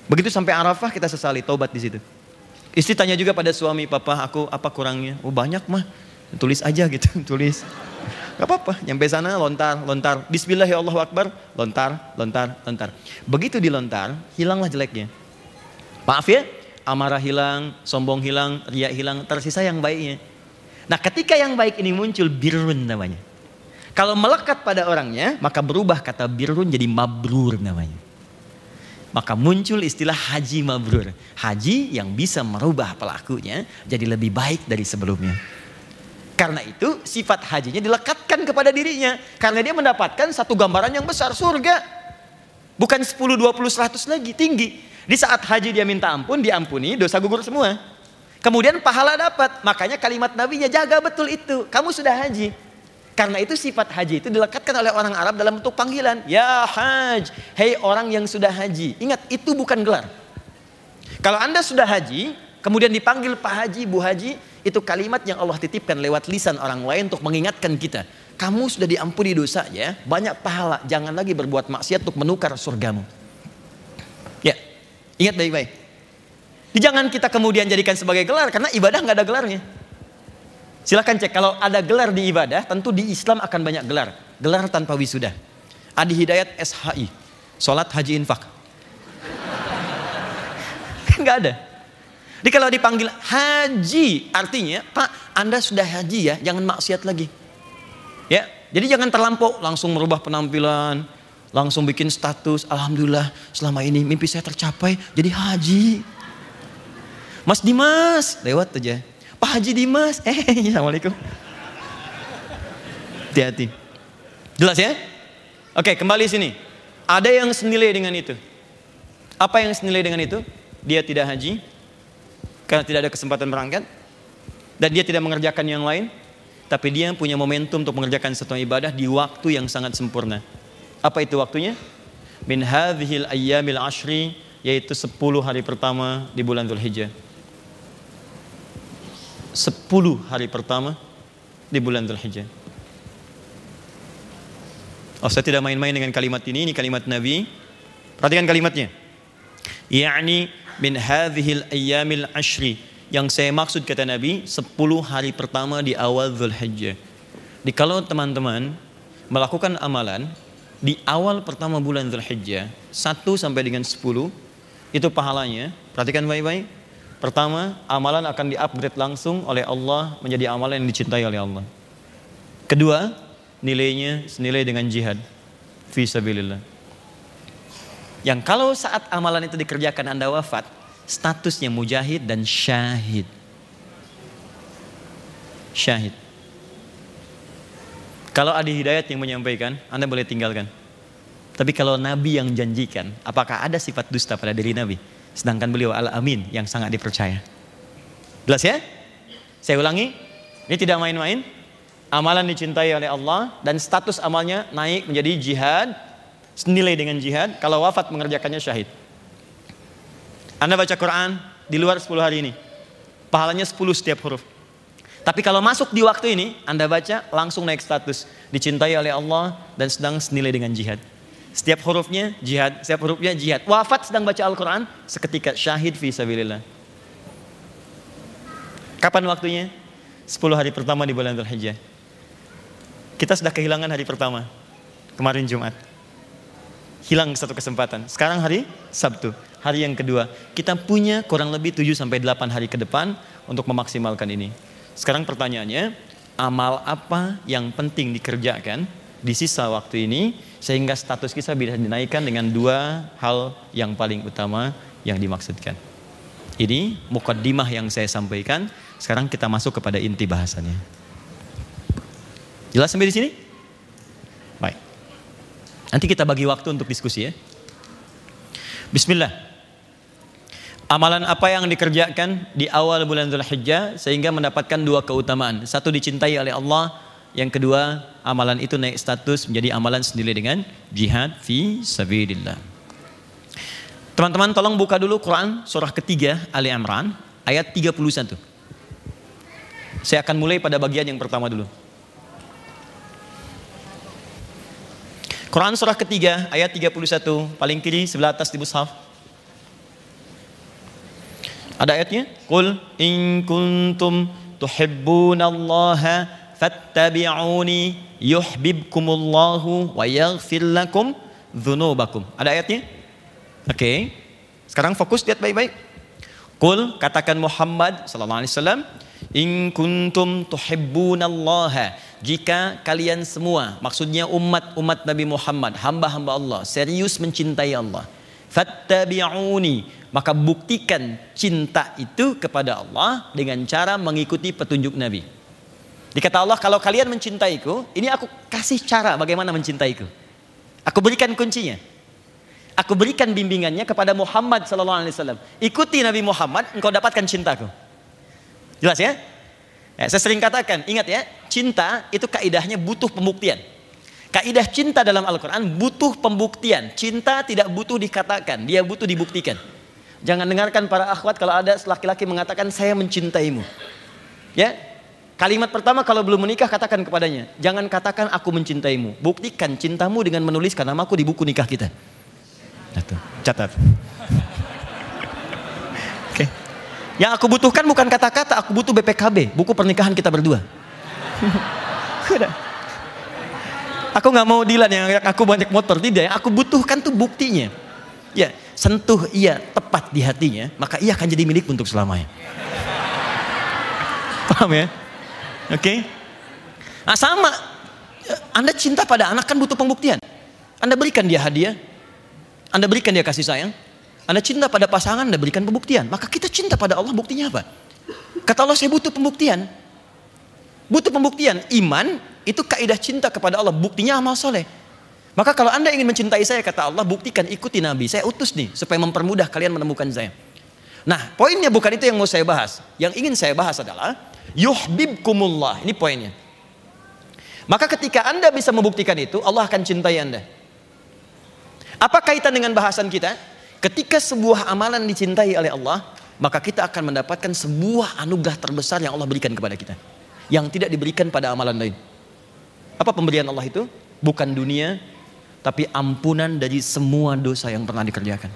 S1: Begitu sampai Arafah kita sesali tobat di situ. Istri tanya juga pada suami, papa aku apa kurangnya? Oh banyak mah, tulis aja gitu, tulis. Gak apa-apa, nyampe sana lontar, lontar. Bismillah ya Allah Akbar, lontar, lontar, lontar. Begitu dilontar, hilanglah jeleknya. Maaf ya, amarah hilang, sombong hilang, riak hilang, tersisa yang baiknya. Nah ketika yang baik ini muncul, birun namanya. Kalau melekat pada orangnya, maka berubah kata birun jadi mabrur namanya. Maka muncul istilah haji mabrur. Haji yang bisa merubah pelakunya jadi lebih baik dari sebelumnya. Karena itu sifat hajinya dilekatkan kepada dirinya. Karena dia mendapatkan satu gambaran yang besar, surga. Bukan 10, 20, 100 lagi, tinggi. Di saat haji dia minta ampun, diampuni, dosa gugur semua. Kemudian pahala dapat. Makanya kalimat nabinya jaga betul itu. Kamu sudah haji. Karena itu sifat haji itu dilekatkan oleh orang Arab dalam bentuk panggilan. Ya haj, hei orang yang sudah haji. Ingat, itu bukan gelar. Kalau anda sudah haji, kemudian dipanggil Pak Haji, Bu Haji, itu kalimat yang Allah titipkan lewat lisan orang lain untuk mengingatkan kita. Kamu sudah diampuni dosa ya, banyak pahala. Jangan lagi berbuat maksiat untuk menukar surgamu. Ingat baik-baik. Jangan kita kemudian jadikan sebagai gelar karena ibadah nggak ada gelarnya. Silahkan cek kalau ada gelar di ibadah, tentu di Islam akan banyak gelar. Gelar tanpa wisuda. Adi Hidayat SHI, Salat Haji Infak. Nggak ada. Jadi kalau dipanggil haji, artinya Pak, Anda sudah haji ya, jangan maksiat lagi. Ya, jadi jangan terlampau langsung merubah penampilan, langsung bikin status, alhamdulillah selama ini mimpi saya tercapai jadi haji. Mas Dimas, lewat aja. Pak Haji Dimas, eh assalamualaikum. Hati-hati. Jelas ya? Oke, kembali sini. Ada yang senilai dengan itu. Apa yang senilai dengan itu? Dia tidak haji, karena tidak ada kesempatan berangkat. Dan dia tidak mengerjakan yang lain. Tapi dia punya momentum untuk mengerjakan satu ibadah di waktu yang sangat sempurna. Apa itu waktunya? Min hadhil ayyamil ashri yaitu 10 hari pertama di bulan Dzulhijjah 10 hari pertama di bulan Dzulhijjah Oh, saya tidak main-main dengan kalimat ini, ini kalimat Nabi. Perhatikan kalimatnya. Ya'ni min hadhil ayyamil ashri. Yang saya maksud kata Nabi, 10 hari pertama di awal Zulhijjah. Di kalau teman-teman melakukan amalan di awal pertama bulan Zulhijjah, 1 sampai dengan 10, itu pahalanya, perhatikan baik-baik. Pertama, amalan akan di-upgrade langsung oleh Allah menjadi amalan yang dicintai oleh Allah. Kedua, nilainya senilai dengan jihad fi sabilillah. Yang kalau saat amalan itu dikerjakan Anda wafat, statusnya mujahid dan syahid. Syahid. Kalau ada hidayat yang menyampaikan, Anda boleh tinggalkan. Tapi kalau Nabi yang janjikan, apakah ada sifat dusta pada diri Nabi? Sedangkan beliau al-amin yang sangat dipercaya. Jelas ya? Saya ulangi, ini tidak main-main. Amalan dicintai oleh Allah dan status amalnya naik menjadi jihad senilai dengan jihad kalau wafat mengerjakannya syahid. Anda baca Quran di luar 10 hari ini. Pahalanya 10 setiap huruf. Tapi kalau masuk di waktu ini, Anda baca langsung naik status. Dicintai oleh Allah dan sedang senilai dengan jihad. Setiap hurufnya jihad, setiap hurufnya jihad. Wafat sedang baca Al-Quran, seketika syahid fi sabilillah. Kapan waktunya? 10 hari pertama di bulan Dzulhijjah. Kita sudah kehilangan hari pertama. Kemarin Jumat hilang satu kesempatan. Sekarang hari Sabtu, hari yang kedua. Kita punya kurang lebih 7 sampai 8 hari ke depan untuk memaksimalkan ini. Sekarang pertanyaannya, amal apa yang penting dikerjakan di sisa waktu ini sehingga status kita bisa dinaikkan dengan dua hal yang paling utama yang dimaksudkan. Ini mukaddimah yang saya sampaikan. Sekarang kita masuk kepada inti bahasannya. Jelas sampai di sini? Nanti kita bagi waktu untuk diskusi ya. Bismillah. Amalan apa yang dikerjakan di awal bulan Zulhijjah sehingga mendapatkan dua keutamaan. Satu dicintai oleh Allah, yang kedua amalan itu naik status menjadi amalan sendiri dengan jihad fi sabilillah. Teman-teman tolong buka dulu Quran surah ketiga Ali Imran ayat 31. Saya akan mulai pada bagian yang pertama dulu. Quran surah ketiga ayat 31 paling kiri sebelah atas di mushaf. Ada ayatnya? Qul in kuntum tuhibbunallaha fattabi'uni yuhibbukumullahu wa yaghfir lakum dzunubakum. Ada ayatnya? Oke. Okay. Sekarang fokus lihat baik-baik. Qul katakan Muhammad sallallahu alaihi wasallam in kuntum tuhibbunallaha jika kalian semua, maksudnya umat-umat Nabi Muhammad, hamba-hamba Allah, serius mencintai Allah, fattabi'uni, maka buktikan cinta itu kepada Allah dengan cara mengikuti petunjuk Nabi. Dikata Allah, kalau kalian mencintaiku, ini aku kasih cara bagaimana mencintaiku. Aku berikan kuncinya. Aku berikan bimbingannya kepada Muhammad wasallam. Ikuti Nabi Muhammad, engkau dapatkan cintaku. Jelas ya? Ya, saya sering katakan, ingat ya, cinta itu kaidahnya butuh pembuktian. Kaidah cinta dalam Al-Quran butuh pembuktian. Cinta tidak butuh dikatakan, dia butuh dibuktikan. Jangan dengarkan para akhwat kalau ada laki-laki mengatakan saya mencintaimu. Ya, Kalimat pertama kalau belum menikah katakan kepadanya, jangan katakan aku mencintaimu. Buktikan cintamu dengan menuliskan namaku di buku nikah kita. Catat. Yang aku butuhkan bukan kata-kata, aku butuh BPKB, buku pernikahan kita berdua. aku nggak mau Dilan yang aku banyak motor, tidak. Yang aku butuhkan tuh buktinya. Ya, sentuh ia tepat di hatinya, maka ia akan jadi milik untuk selamanya. Paham ya? Oke? Okay? Nah sama, Anda cinta pada anak kan butuh pembuktian. Anda berikan dia hadiah, Anda berikan dia kasih sayang, anda cinta pada pasangan, Anda berikan pembuktian. Maka kita cinta pada Allah, buktinya apa? Kata Allah, saya butuh pembuktian. Butuh pembuktian. Iman itu kaidah cinta kepada Allah. Buktinya amal soleh. Maka kalau Anda ingin mencintai saya, kata Allah, buktikan ikuti Nabi. Saya utus nih, supaya mempermudah kalian menemukan saya. Nah, poinnya bukan itu yang mau saya bahas. Yang ingin saya bahas adalah, yuhbibkumullah. Ini poinnya. Maka ketika Anda bisa membuktikan itu, Allah akan cintai Anda. Apa kaitan dengan bahasan kita? Ketika sebuah amalan dicintai oleh Allah, maka kita akan mendapatkan sebuah anugerah terbesar yang Allah berikan kepada kita. Yang tidak diberikan pada amalan lain. Apa pemberian Allah itu? Bukan dunia, tapi ampunan dari semua dosa yang pernah dikerjakan.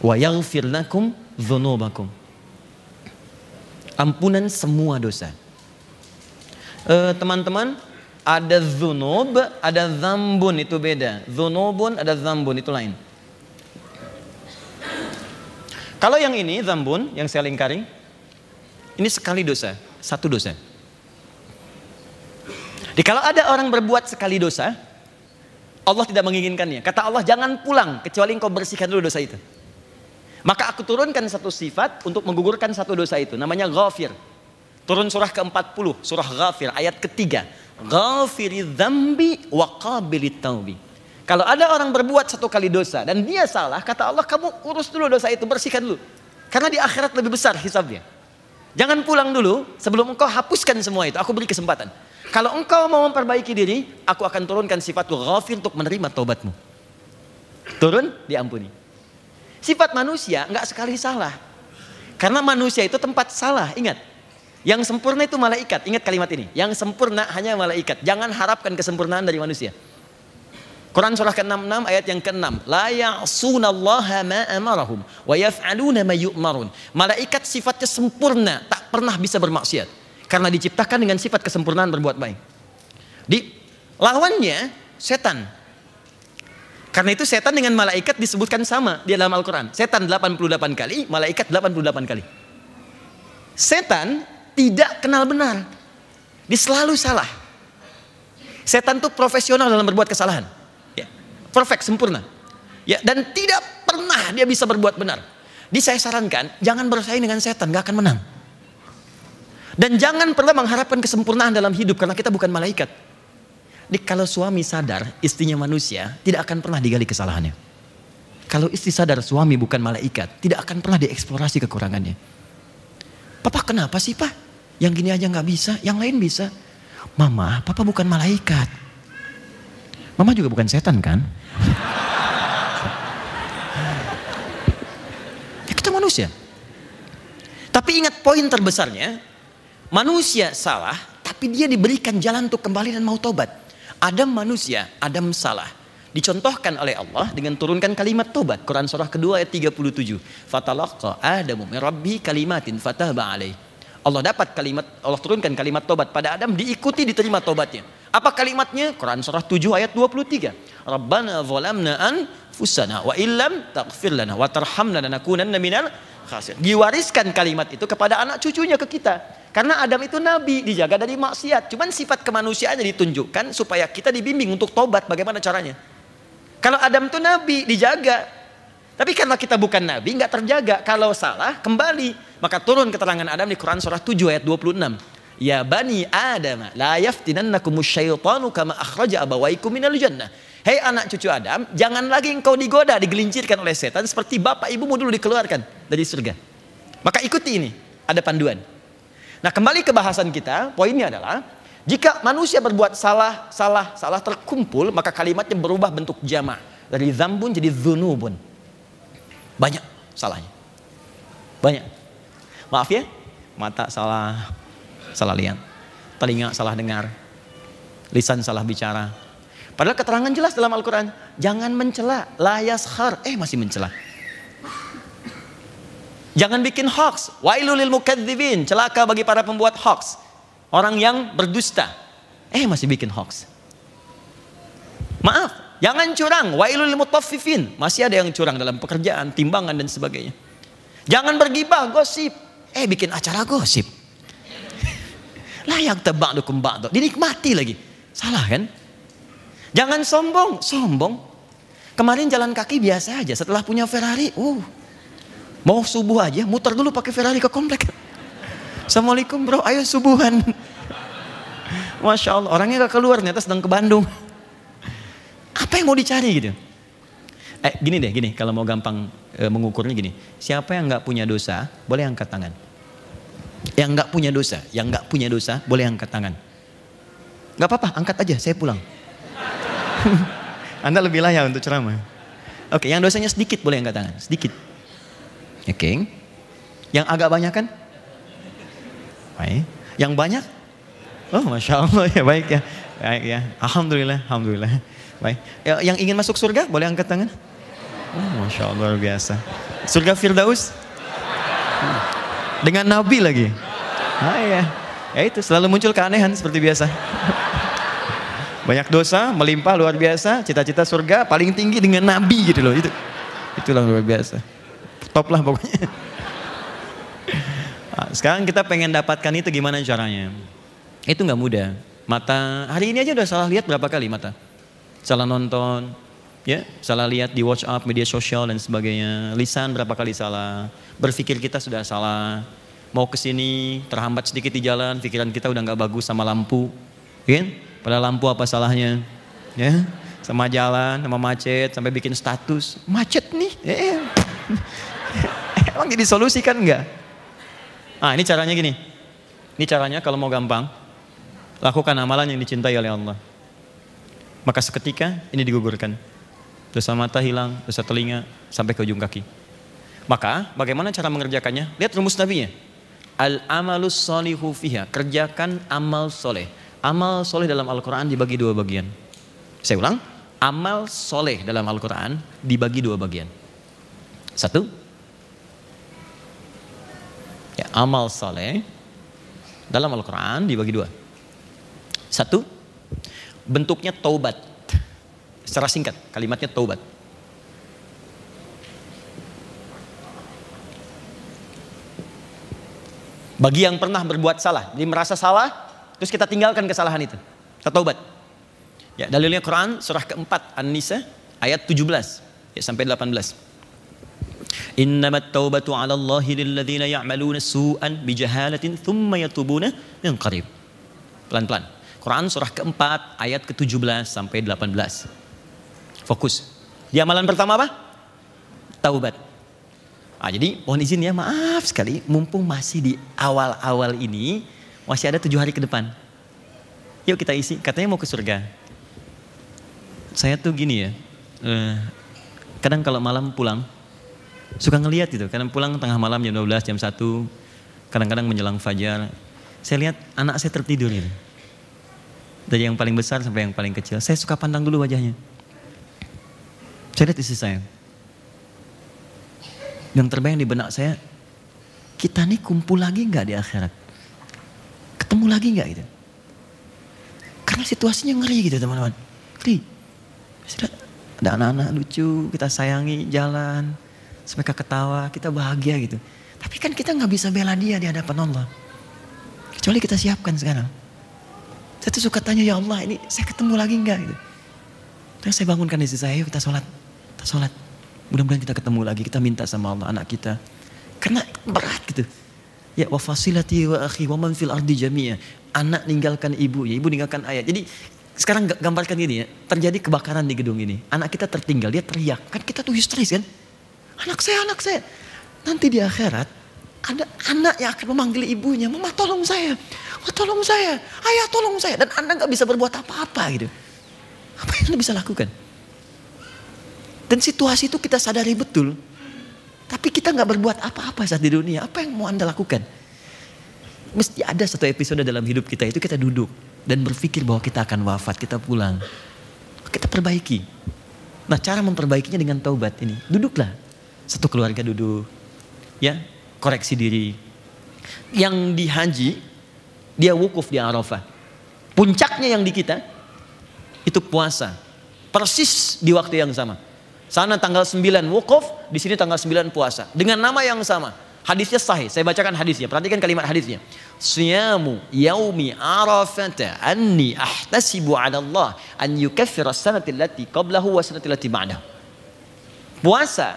S1: Wa yaghfir lakum dzunubakum. Ampunan semua dosa. Eh, teman-teman, ada zunub, ada zambun itu beda. Zunubun ada zambun itu lain. Kalau yang ini zambun yang saya lingkari, ini sekali dosa, satu dosa. Jadi kalau ada orang berbuat sekali dosa, Allah tidak menginginkannya. Kata Allah jangan pulang kecuali engkau bersihkan dulu dosa itu. Maka aku turunkan satu sifat untuk menggugurkan satu dosa itu. Namanya ghafir. Turun surah ke-40, surah ghafir, ayat ketiga. Ghafiri dhambi wa qabilit taubi. Kalau ada orang berbuat satu kali dosa dan dia salah, kata Allah kamu urus dulu dosa itu, bersihkan dulu. Karena di akhirat lebih besar hisabnya. Jangan pulang dulu sebelum engkau hapuskan semua itu. Aku beri kesempatan. Kalau engkau mau memperbaiki diri, aku akan turunkan sifat ghafir untuk menerima taubatmu. Turun, diampuni. Sifat manusia nggak sekali salah. Karena manusia itu tempat salah, ingat. Yang sempurna itu malaikat, ingat kalimat ini. Yang sempurna hanya malaikat. Jangan harapkan kesempurnaan dari manusia. Quran surah ke-66 ayat yang ke-6. La ya'sunallaha ma amarahum wa yaf'aluna ma yu'marun. Malaikat sifatnya sempurna, tak pernah bisa bermaksiat. Karena diciptakan dengan sifat kesempurnaan berbuat baik. Di lawannya setan. Karena itu setan dengan malaikat disebutkan sama di dalam Al-Quran. Setan 88 kali, malaikat 88 kali. Setan tidak kenal benar. Dia selalu salah. Setan itu profesional dalam berbuat kesalahan perfect, sempurna. Ya, dan tidak pernah dia bisa berbuat benar. Di saya sarankan, jangan bersaing dengan setan, gak akan menang. Dan jangan pernah mengharapkan kesempurnaan dalam hidup karena kita bukan malaikat. Jadi kalau suami sadar istrinya manusia, tidak akan pernah digali kesalahannya. Kalau istri sadar suami bukan malaikat, tidak akan pernah dieksplorasi kekurangannya. Papa kenapa sih pak? Yang gini aja nggak bisa, yang lain bisa. Mama, papa bukan malaikat. Mama juga bukan setan kan? Ya kita manusia. Tapi ingat poin terbesarnya, manusia salah, tapi dia diberikan jalan untuk kembali dan mau tobat. Adam manusia, Adam salah. Dicontohkan oleh Allah dengan turunkan kalimat tobat. Quran surah kedua ayat 37. Fatalaqa Adamu min rabbi kalimatin fatahba alaih. Allah dapat kalimat, Allah turunkan kalimat tobat pada Adam, diikuti diterima tobatnya. Apa kalimatnya? Quran surah 7 ayat 23. Rabbana zalamna anfusana wa illam taghfir lana wa tarhamna lanakunanna minal khasir. Diwariskan kalimat itu kepada anak cucunya ke kita. Karena Adam itu nabi, dijaga dari maksiat. Cuman sifat kemanusiaannya ditunjukkan supaya kita dibimbing untuk tobat. Bagaimana caranya? Kalau Adam itu nabi, dijaga. Tapi karena kita bukan nabi, nggak terjaga. Kalau salah, kembali. Maka turun keterangan Adam di Quran surah 7 ayat 26. Ya bani Adam, la yaftinannakum syaitanu kama akhraja abawaikum minal jannah. Hei anak cucu Adam, jangan lagi engkau digoda, digelincirkan oleh setan seperti bapak ibumu dulu dikeluarkan dari surga. Maka ikuti ini, ada panduan. Nah kembali ke bahasan kita, poinnya adalah jika manusia berbuat salah, salah, salah terkumpul, maka kalimatnya berubah bentuk jama dari zambun jadi zunubun. Banyak salahnya. Banyak. Maaf ya, mata salah salah lihat, telinga salah dengar, lisan salah bicara. Padahal keterangan jelas dalam Al-Quran, jangan mencela, layas har, eh masih mencela. Jangan bikin hoax. Wailulil mukadzibin. Celaka bagi para pembuat hoax. Orang yang berdusta. Eh masih bikin hoax. Maaf, jangan curang. Wailulil mutaffifin. Masih ada yang curang dalam pekerjaan, timbangan dan sebagainya. Jangan bergibah, gosip. Eh bikin acara gosip. Layak tebak dukum ba'du. Dinikmati lagi. Salah kan? Jangan sombong, sombong. Kemarin jalan kaki biasa aja. Setelah punya Ferrari, uh, Mau subuh aja, muter dulu pakai Ferrari ke komplek. Assalamualaikum bro, ayo subuhan. Masya Allah, orangnya gak keluar, ternyata sedang ke Bandung. Apa yang mau dicari gitu? Eh, gini deh, gini, kalau mau gampang e, mengukurnya gini. Siapa yang nggak punya dosa, boleh angkat tangan. Yang nggak punya dosa, yang nggak punya dosa, boleh angkat tangan. Gak apa-apa, angkat aja, saya pulang. Anda lebih layak untuk ceramah. Oke, yang dosanya sedikit boleh angkat tangan, sedikit. Oke. Okay. Yang agak banyak kan? Baik. Yang banyak? Oh, masya Allah ya baik ya. Baik ya. Alhamdulillah, alhamdulillah. Baik. Ya, yang ingin masuk surga boleh angkat tangan? Oh, masya Allah luar biasa. Surga Firdaus? Dengan Nabi lagi. Ah ya. Ya itu selalu muncul keanehan seperti biasa. Banyak dosa, melimpah luar biasa, cita-cita surga paling tinggi dengan Nabi gitu loh. Itu itulah luar biasa top lah pokoknya. Nah, sekarang kita pengen dapatkan itu gimana caranya? Itu nggak mudah. Mata hari ini aja udah salah lihat berapa kali mata? Salah nonton, ya, salah lihat di WhatsApp, media sosial dan sebagainya. Lisan berapa kali salah? Berpikir kita sudah salah. Mau ke sini terhambat sedikit di jalan, pikiran kita udah nggak bagus sama lampu, kan? Pada lampu apa salahnya? Ya, sama jalan, sama macet, sampai bikin status macet nih. Eh. Emang jadi solusi kan enggak? Ah ini caranya gini. Ini caranya kalau mau gampang. Lakukan amalan yang dicintai oleh Allah. Maka seketika ini digugurkan. Dosa mata hilang, dosa telinga, sampai ke ujung kaki. Maka bagaimana cara mengerjakannya? Lihat rumus nabinya. Al amalus solihu fiha. Kerjakan amal soleh. Amal soleh dalam Al-Quran dibagi dua bagian. Saya ulang. Amal soleh dalam Al-Quran dibagi dua bagian. Satu, Ya, amal saleh dalam Al-Quran dibagi dua. Satu, bentuknya taubat. Secara singkat, kalimatnya taubat. Bagi yang pernah berbuat salah, jadi merasa salah, terus kita tinggalkan kesalahan itu. Kita taubat. Ya, dalilnya Quran surah keempat An-Nisa ayat 17 ya, sampai 18. Innamat taubatu 'ala Allahi lilladzina ya'maluna su'an bijahalatin thumma yatubuna min qarib. Pelan-pelan. Quran surah keempat ayat ke-17 sampai 18. Fokus. Di amalan pertama apa? Taubat. Ah, jadi mohon izin ya maaf sekali mumpung masih di awal-awal ini masih ada tujuh hari ke depan. Yuk kita isi, katanya mau ke surga. Saya tuh gini ya, eh, kadang kalau malam pulang, Suka ngelihat gitu, kadang pulang tengah malam jam 12, jam 1, kadang-kadang menjelang fajar. Saya lihat anak saya tertidur gitu. Dari yang paling besar sampai yang paling kecil. Saya suka pandang dulu wajahnya. Saya lihat istri saya. Yang terbayang di benak saya, kita nih kumpul lagi nggak di akhirat? Ketemu lagi nggak gitu? Karena situasinya ngeri gitu teman-teman. Ngeri. Ada anak-anak lucu, kita sayangi jalan mereka ketawa, kita bahagia gitu. Tapi kan kita nggak bisa bela dia di hadapan Allah. Kecuali kita siapkan sekarang. Saya tuh suka tanya, ya Allah ini saya ketemu lagi nggak gitu. Terus saya bangunkan istri saya, yuk kita sholat. Kita sholat. Mudah-mudahan kita ketemu lagi, kita minta sama Allah anak kita. Karena berat gitu. Ya wa fasilati wa akhi wa man fil ardi jami'a. Anak ninggalkan ibu, ya ibu ninggalkan ayah. Jadi sekarang gambarkan gini ya, terjadi kebakaran di gedung ini. Anak kita tertinggal, dia teriak. Kan kita tuh histeris kan. Anak saya, anak saya. Nanti di akhirat ada anak yang akan memanggil ibunya, Mama tolong saya, Mama tolong saya, Ayah tolong saya. Dan Anda nggak bisa berbuat apa-apa gitu. Apa yang Anda bisa lakukan? Dan situasi itu kita sadari betul. Tapi kita nggak berbuat apa-apa saat di dunia. Apa yang mau Anda lakukan? Mesti ada satu episode dalam hidup kita itu kita duduk dan berpikir bahwa kita akan wafat, kita pulang. Kita perbaiki. Nah cara memperbaikinya dengan taubat ini. Duduklah satu keluarga duduk. Ya, koreksi diri. Yang di haji, dia wukuf di Arafah. Puncaknya yang di kita, itu puasa. Persis di waktu yang sama. Sana tanggal 9 wukuf, di sini tanggal 9 puasa. Dengan nama yang sama. Hadisnya sahih. Saya bacakan hadisnya. Perhatikan kalimat hadisnya. Siyamu yaumi arafata anni ahtasibu ala Allah an yukaffira sanati allati qablahu wa sanati allati ba'dahu. Puasa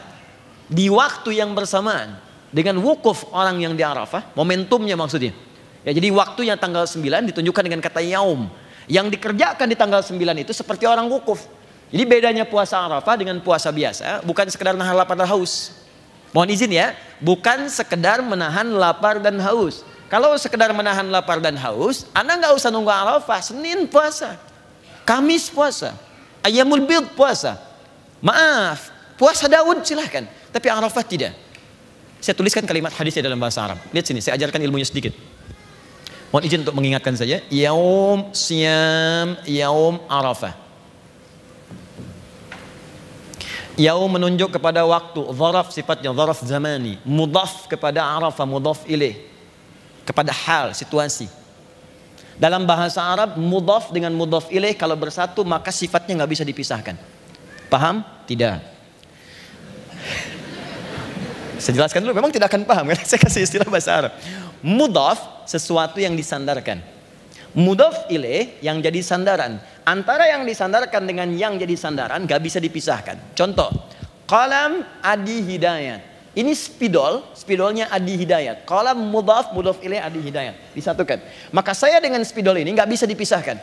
S1: di waktu yang bersamaan dengan wukuf orang yang di Arafah, momentumnya maksudnya. Ya, jadi waktunya tanggal 9 ditunjukkan dengan kata yaum. Yang dikerjakan di tanggal 9 itu seperti orang wukuf. Jadi bedanya puasa Arafah dengan puasa biasa bukan sekedar nahan lapar dan haus. Mohon izin ya, bukan sekedar menahan lapar dan haus. Kalau sekedar menahan lapar dan haus, Anda nggak usah nunggu Arafah, Senin puasa, Kamis puasa, Ayamul Bid puasa. Maaf, puasa Daud silahkan, tapi Arafah tidak. Saya tuliskan kalimat hadisnya dalam bahasa Arab. Lihat sini, saya ajarkan ilmunya sedikit. Mohon izin untuk mengingatkan saja. Yaum siam yaum Arafah. Yaum menunjuk kepada waktu, zaraf sifatnya zaraf zamani, mudaf kepada arafah, mudaf ilaih. Kepada hal, situasi. Dalam bahasa Arab, mudaf dengan mudaf ilaih kalau bersatu maka sifatnya nggak bisa dipisahkan. Paham? Tidak. Saya jelaskan dulu, memang tidak akan paham kan? Saya kasih istilah bahasa Arab. Mudaf sesuatu yang disandarkan. Mudaf ilaih yang jadi sandaran. Antara yang disandarkan dengan yang jadi sandaran gak bisa dipisahkan. Contoh, kalam adi hidayat. Ini spidol, spidolnya adi hidayat. Kalam mudaf, mudaf ilaih adi hidayat. Disatukan. Maka saya dengan spidol ini gak bisa dipisahkan.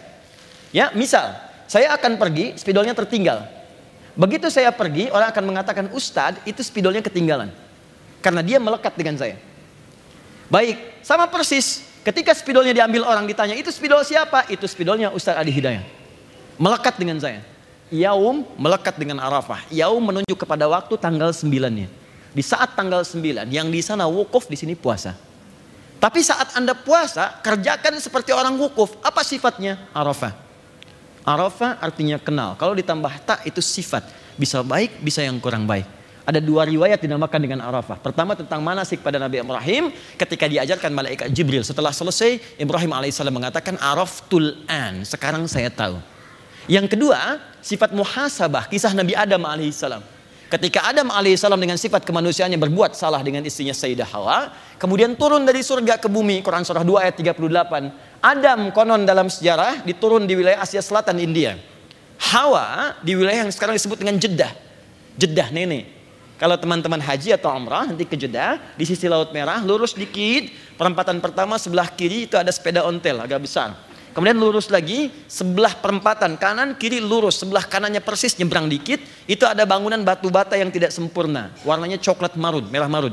S1: Ya, misal, saya akan pergi, spidolnya tertinggal. Begitu saya pergi, orang akan mengatakan, Ustadz, itu spidolnya ketinggalan. Karena dia melekat dengan saya. Baik, sama persis. Ketika spidolnya diambil orang ditanya, itu spidol siapa? Itu spidolnya Ustadz Adi Hidayat melekat dengan saya. Yaum melekat dengan Arafah. Yaum menunjuk kepada waktu tanggal 9-nya. Di saat tanggal 9, yang di sana wukuf, di sini puasa. Tapi saat Anda puasa, kerjakan seperti orang wukuf. Apa sifatnya? Arafah. Arafah artinya kenal. Kalau ditambah tak itu sifat. Bisa baik, bisa yang kurang baik. Ada dua riwayat dinamakan dengan Arafah. Pertama tentang manasik pada Nabi Ibrahim ketika diajarkan malaikat Jibril. Setelah selesai, Ibrahim alaihissalam mengatakan Araftul an. Sekarang saya tahu. Yang kedua, sifat muhasabah, kisah Nabi Adam alaihissalam. Ketika Adam alaihissalam dengan sifat kemanusiaannya berbuat salah dengan istrinya Sayyidah Hawa, kemudian turun dari surga ke bumi, Quran surah 2 ayat 38. Adam konon dalam sejarah diturun di wilayah Asia Selatan India. Hawa di wilayah yang sekarang disebut dengan Jeddah. Jeddah nenek. Kalau teman-teman haji atau umrah nanti ke Jeddah, di sisi Laut Merah, lurus dikit, perempatan pertama sebelah kiri itu ada sepeda ontel agak besar. Kemudian lurus lagi, sebelah perempatan kanan kiri lurus, sebelah kanannya persis nyebrang dikit, itu ada bangunan batu bata yang tidak sempurna, warnanya coklat marun, merah marun.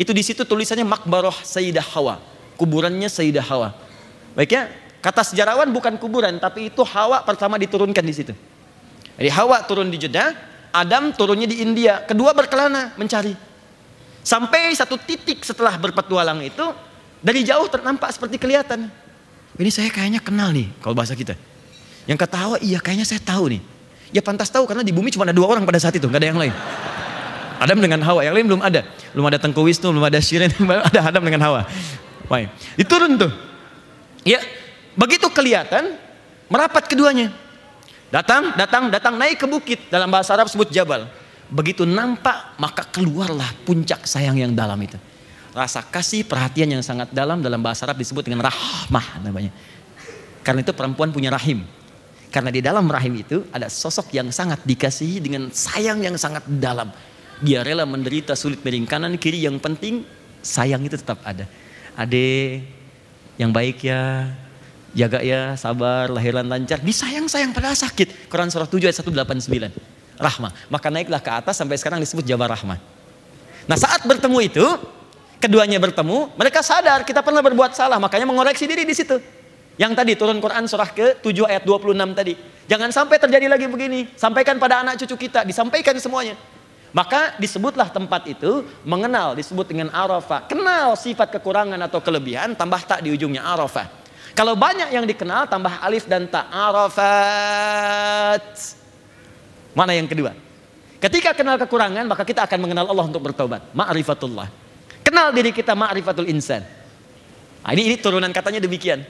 S1: Itu di situ tulisannya Makbaroh Sayyidah Hawa, kuburannya Sayyidah Hawa. Baik ya, kata sejarawan bukan kuburan, tapi itu Hawa pertama diturunkan di situ. Jadi Hawa turun di Jeddah, Adam turunnya di India, kedua berkelana mencari. Sampai satu titik setelah berpetualang itu, dari jauh ternampak seperti kelihatan ini saya kayaknya kenal nih kalau bahasa kita. Yang ketawa iya kayaknya saya tahu nih. Ya pantas tahu karena di bumi cuma ada dua orang pada saat itu, nggak ada yang lain. Adam dengan Hawa, yang lain belum ada. Belum ada Tengku Wisnu, belum ada Shirin, ada Adam dengan Hawa. Baik, diturun tuh. Ya, begitu kelihatan merapat keduanya. Datang, datang, datang naik ke bukit dalam bahasa Arab sebut jabal. Begitu nampak maka keluarlah puncak sayang yang dalam itu rasa kasih perhatian yang sangat dalam dalam bahasa Arab disebut dengan rahmah namanya. Karena itu perempuan punya rahim. Karena di dalam rahim itu ada sosok yang sangat dikasihi dengan sayang yang sangat dalam. Dia rela menderita sulit miring kanan kiri yang penting sayang itu tetap ada. Ade yang baik ya, jaga ya, sabar, lahiran lancar, disayang-sayang pada sakit. Quran surah 7 ayat 189. Rahmah. Maka naiklah ke atas sampai sekarang disebut Jabar Rahmah. Nah saat bertemu itu, keduanya bertemu, mereka sadar kita pernah berbuat salah, makanya mengoreksi diri di situ. Yang tadi turun Quran surah ke-7 ayat 26 tadi. Jangan sampai terjadi lagi begini. Sampaikan pada anak cucu kita, disampaikan semuanya. Maka disebutlah tempat itu mengenal disebut dengan Arafah. Kenal sifat kekurangan atau kelebihan tambah tak di ujungnya Arafah. Kalau banyak yang dikenal tambah alif dan tak Arafat. Mana yang kedua? Ketika kenal kekurangan maka kita akan mengenal Allah untuk bertobat. Ma'rifatullah. Kenal diri kita ma'rifatul insan. Nah, ini, ini turunan katanya demikian.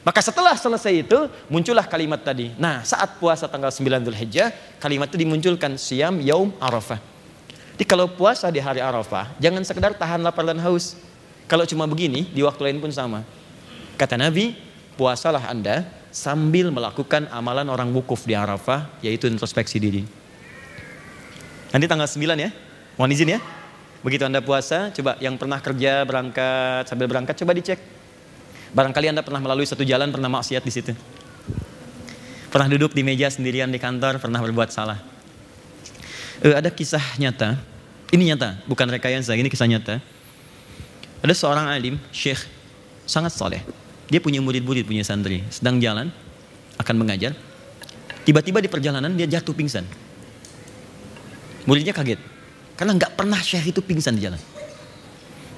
S1: Maka setelah selesai itu muncullah kalimat tadi. Nah, saat puasa tanggal 9 Dzulhijjah, kalimat itu dimunculkan siam yaum Arafah. Jadi kalau puasa di hari Arafah, jangan sekedar tahan lapar dan haus. Kalau cuma begini, di waktu lain pun sama. Kata Nabi, puasalah Anda sambil melakukan amalan orang wukuf di Arafah, yaitu introspeksi diri. Nanti tanggal 9 ya, mohon izin ya. Begitu Anda puasa, coba yang pernah kerja, berangkat, sambil berangkat, coba dicek Barangkali Anda pernah melalui satu jalan, pernah maksiat di situ. Pernah duduk di meja sendirian di kantor, pernah berbuat salah. Uh, ada kisah nyata, ini nyata, bukan rekayasa, ini kisah nyata. Ada seorang alim, syekh, sangat soleh. Dia punya murid-murid, punya santri. Sedang jalan, akan mengajar. Tiba-tiba di perjalanan dia jatuh pingsan. Muridnya kaget. Karena nggak pernah syekh itu pingsan di jalan.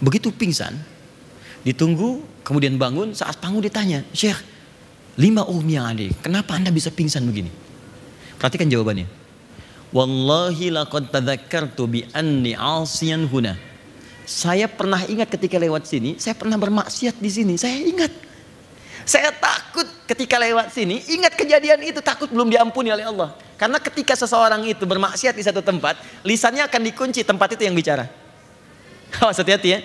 S1: Begitu pingsan, Ditunggu, kemudian bangun, saat bangun ditanya, Syekh, lima umi yang ada, kenapa anda bisa pingsan begini? Perhatikan jawabannya. Wallahi laqad tadhakkartu bi anni huna. Saya pernah ingat ketika lewat sini, saya pernah bermaksiat di sini, saya ingat. Saya takut ketika lewat sini, ingat kejadian itu, takut belum diampuni oleh Allah. Karena ketika seseorang itu bermaksiat di satu tempat, lisannya akan dikunci tempat itu yang bicara. Awas hati-hati ya.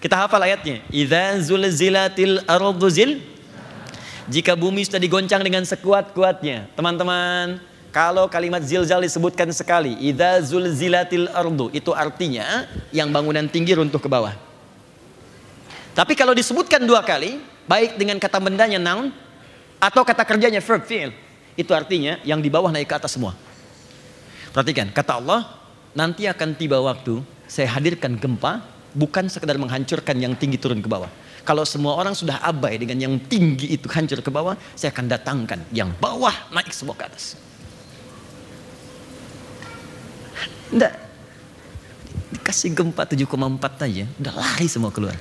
S1: Kita hafal ayatnya. Idza zulzilatil ardu zil jika bumi sudah digoncang dengan sekuat-kuatnya. Teman-teman, kalau kalimat zilzal disebutkan sekali, idza zulzilatil ardu itu artinya yang bangunan tinggi runtuh ke bawah. Tapi kalau disebutkan dua kali, baik dengan kata bendanya noun atau kata kerjanya verb fi'il, itu artinya yang di bawah naik ke atas semua. Perhatikan, kata Allah, nanti akan tiba waktu saya hadirkan gempa bukan sekedar menghancurkan yang tinggi turun ke bawah. Kalau semua orang sudah abai dengan yang tinggi itu hancur ke bawah, saya akan datangkan yang bawah naik semua ke atas. Tidak. Dikasih gempa 7,4 aja, udah lari semua keluar.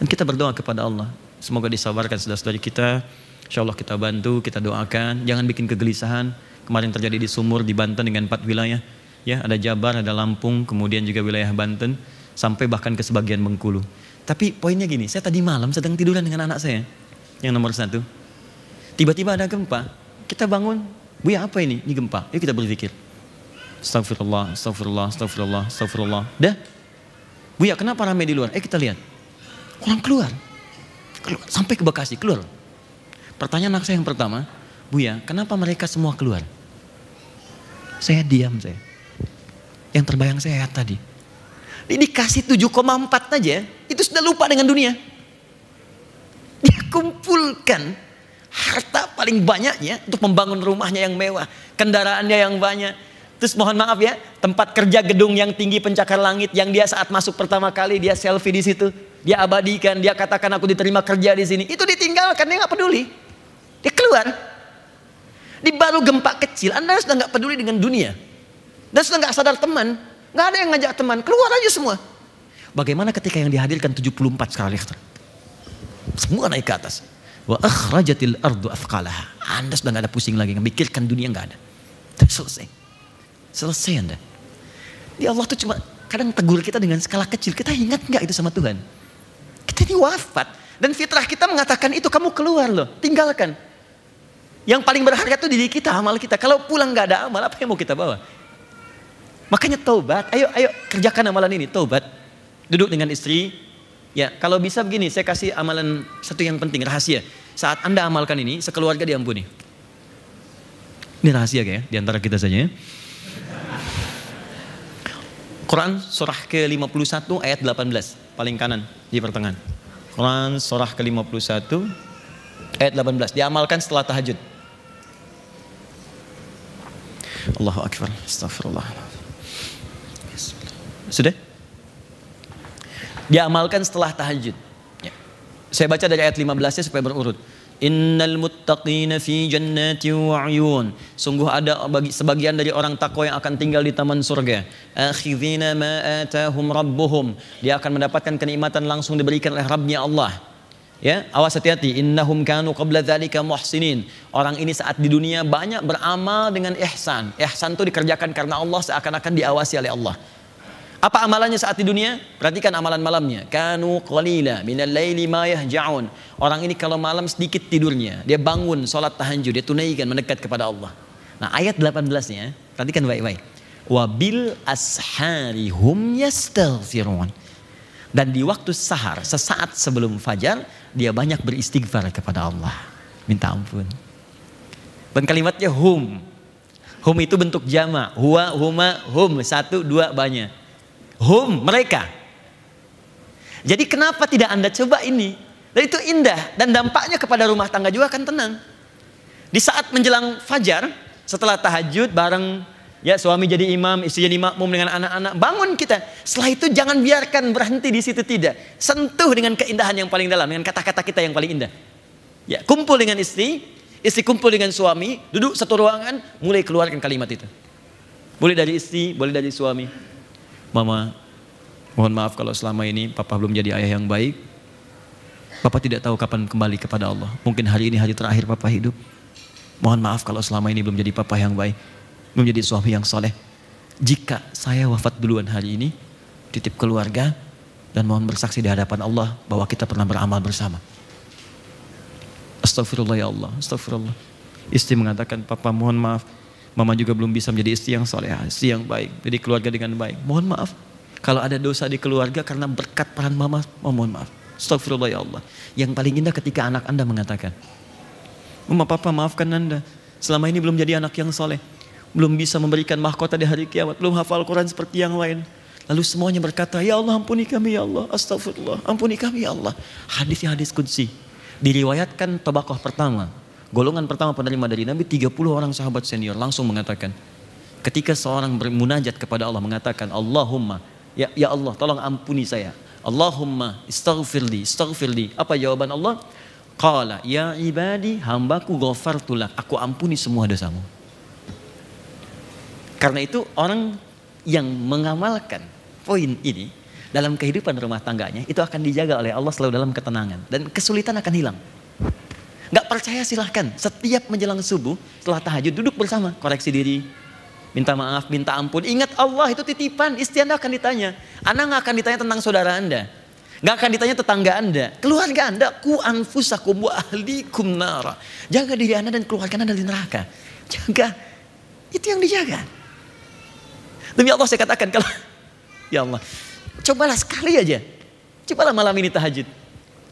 S1: Dan kita berdoa kepada Allah. Semoga disabarkan saudara-saudari kita. Insya Allah kita bantu, kita doakan. Jangan bikin kegelisahan. Kemarin terjadi di Sumur, di Banten dengan empat wilayah. Ya, ada Jabar, ada Lampung, kemudian juga wilayah Banten sampai bahkan ke sebagian Bengkulu. Tapi poinnya gini, saya tadi malam sedang tiduran dengan anak saya, yang nomor satu. Tiba-tiba ada gempa, kita bangun, bu ya apa ini? Ini gempa, yuk kita berzikir. Astagfirullah, astagfirullah, astagfirullah, astagfirullah. Dah, bu ya kenapa ramai di luar? Eh kita lihat, orang keluar, keluar sampai ke Bekasi, keluar. Pertanyaan anak saya yang pertama, bu ya kenapa mereka semua keluar? Saya diam saya. Yang terbayang saya tadi, ini dikasih 7,4 aja, itu sudah lupa dengan dunia. Dia kumpulkan harta paling banyaknya untuk membangun rumahnya yang mewah, kendaraannya yang banyak. Terus mohon maaf ya, tempat kerja gedung yang tinggi pencakar langit yang dia saat masuk pertama kali dia selfie di situ, dia abadikan, dia katakan aku diterima kerja di sini. Itu ditinggalkan, dia nggak peduli. Dia keluar. Di baru gempa kecil, Anda sudah nggak peduli dengan dunia. Dan sudah nggak sadar teman, Nggak ada yang ngajak teman, keluar aja semua. Bagaimana ketika yang dihadirkan 74 skala Richter? Semua naik ke atas. Wa akhrajatil ardu afqalaha. Anda sudah nggak ada pusing lagi, memikirkan dunia nggak ada. Dan selesai. Selesai Anda. Di Allah tuh cuma kadang tegur kita dengan skala kecil. Kita ingat nggak itu sama Tuhan? Kita ini wafat. Dan fitrah kita mengatakan itu kamu keluar loh, tinggalkan. Yang paling berharga itu diri kita, amal kita. Kalau pulang nggak ada amal, apa yang mau kita bawa? Makanya taubat, ayo ayo kerjakan amalan ini, taubat. Duduk dengan istri, ya kalau bisa begini, saya kasih amalan satu yang penting, rahasia. Saat Anda amalkan ini, sekeluarga diampuni. Ini rahasia kayak di antara kita saja ya. Quran surah ke-51 ayat 18, paling kanan di pertengahan. Quran surah ke-51 ayat 18, diamalkan setelah tahajud. Allahu Akbar, astagfirullah. Sudah? Diamalkan setelah tahajud. Ya. Saya baca dari ayat 15 supaya berurut. Innal muttaqina fi jannati wa uyun. Sungguh ada bagi sebagian dari orang takwa yang akan tinggal di taman surga. Akhidhina ma atahum rabbuhum. Dia akan mendapatkan kenikmatan langsung diberikan oleh Rabbnya Allah. Ya, awas hati-hati. Innahum kanu qabla dzalika muhsinin. Orang ini saat di dunia banyak beramal dengan ihsan. Ihsan itu dikerjakan karena Allah seakan-akan diawasi oleh Allah. Apa amalannya saat di dunia? Perhatikan amalan malamnya. Kanu qalila minal laili ma yahja'un. Orang ini kalau malam sedikit tidurnya, dia bangun salat tahajud, dia tunaikan mendekat kepada Allah. Nah, ayat 18-nya, perhatikan baik-baik. Wabil ashari hum yastaghfirun. Dan di waktu sahar, sesaat sebelum fajar, dia banyak beristighfar kepada Allah. Minta ampun. Dan kalimatnya hum. Hum itu bentuk jama. Huwa, huma, hum. Satu, dua, banyak. Hum, mereka. Jadi kenapa tidak Anda coba ini? Dan itu indah dan dampaknya kepada rumah tangga juga akan tenang. Di saat menjelang fajar, setelah tahajud bareng ya suami jadi imam, istri jadi makmum dengan anak-anak, bangun kita. Setelah itu jangan biarkan berhenti di situ tidak. Sentuh dengan keindahan yang paling dalam, dengan kata-kata kita yang paling indah. Ya, kumpul dengan istri, istri kumpul dengan suami, duduk satu ruangan, mulai keluarkan kalimat itu. Boleh dari istri, boleh dari suami. Mama, mohon maaf kalau selama ini papa belum jadi ayah yang baik. Papa tidak tahu kapan kembali kepada Allah. Mungkin hari ini hari terakhir papa hidup. Mohon maaf kalau selama ini belum jadi papa yang baik. Belum jadi suami yang soleh. Jika saya wafat duluan hari ini, titip keluarga, dan mohon bersaksi di hadapan Allah bahwa kita pernah beramal bersama. Astagfirullah ya Allah, astagfirullah. Istri mengatakan, Papa mohon maaf, Mama juga belum bisa menjadi istri yang soleh, istri yang baik, jadi keluarga dengan baik. Mohon maaf kalau ada dosa di keluarga karena berkat peran mama, oh, mohon maaf. Astagfirullah ya Allah. Yang paling indah ketika anak anda mengatakan, Mama papa maafkan anda, selama ini belum jadi anak yang soleh. Belum bisa memberikan mahkota di hari kiamat, belum hafal Quran seperti yang lain. Lalu semuanya berkata, Ya Allah ampuni kami ya Allah, astagfirullah, ampuni kami ya Allah. Hadisnya hadis kudsi. Diriwayatkan tabakoh pertama, Golongan pertama penerima dari Nabi 30 orang sahabat senior langsung mengatakan ketika seorang bermunajat kepada Allah mengatakan Allahumma ya ya Allah tolong ampuni saya. Allahumma istaghfirli istaghfirli. Apa jawaban Allah? Qala ya ibadi hambaku ghafartulak aku ampuni semua dosamu. Karena itu orang yang mengamalkan poin ini dalam kehidupan rumah tangganya itu akan dijaga oleh Allah selalu dalam ketenangan dan kesulitan akan hilang. Gak percaya silahkan. Setiap menjelang subuh, setelah tahajud, duduk bersama. Koreksi diri. Minta maaf, minta ampun. Ingat Allah itu titipan. Istri Anda akan ditanya. Anda gak akan ditanya tentang saudara Anda. Gak akan ditanya tetangga Anda. Keluarga Anda. Ku anfusakum wa ahlikum nara. Jaga diri Anda dan keluarga Anda dari neraka. Jaga. Itu yang dijaga. Demi Allah saya katakan kalau ya Allah, cobalah sekali aja. Cobalah malam ini tahajud.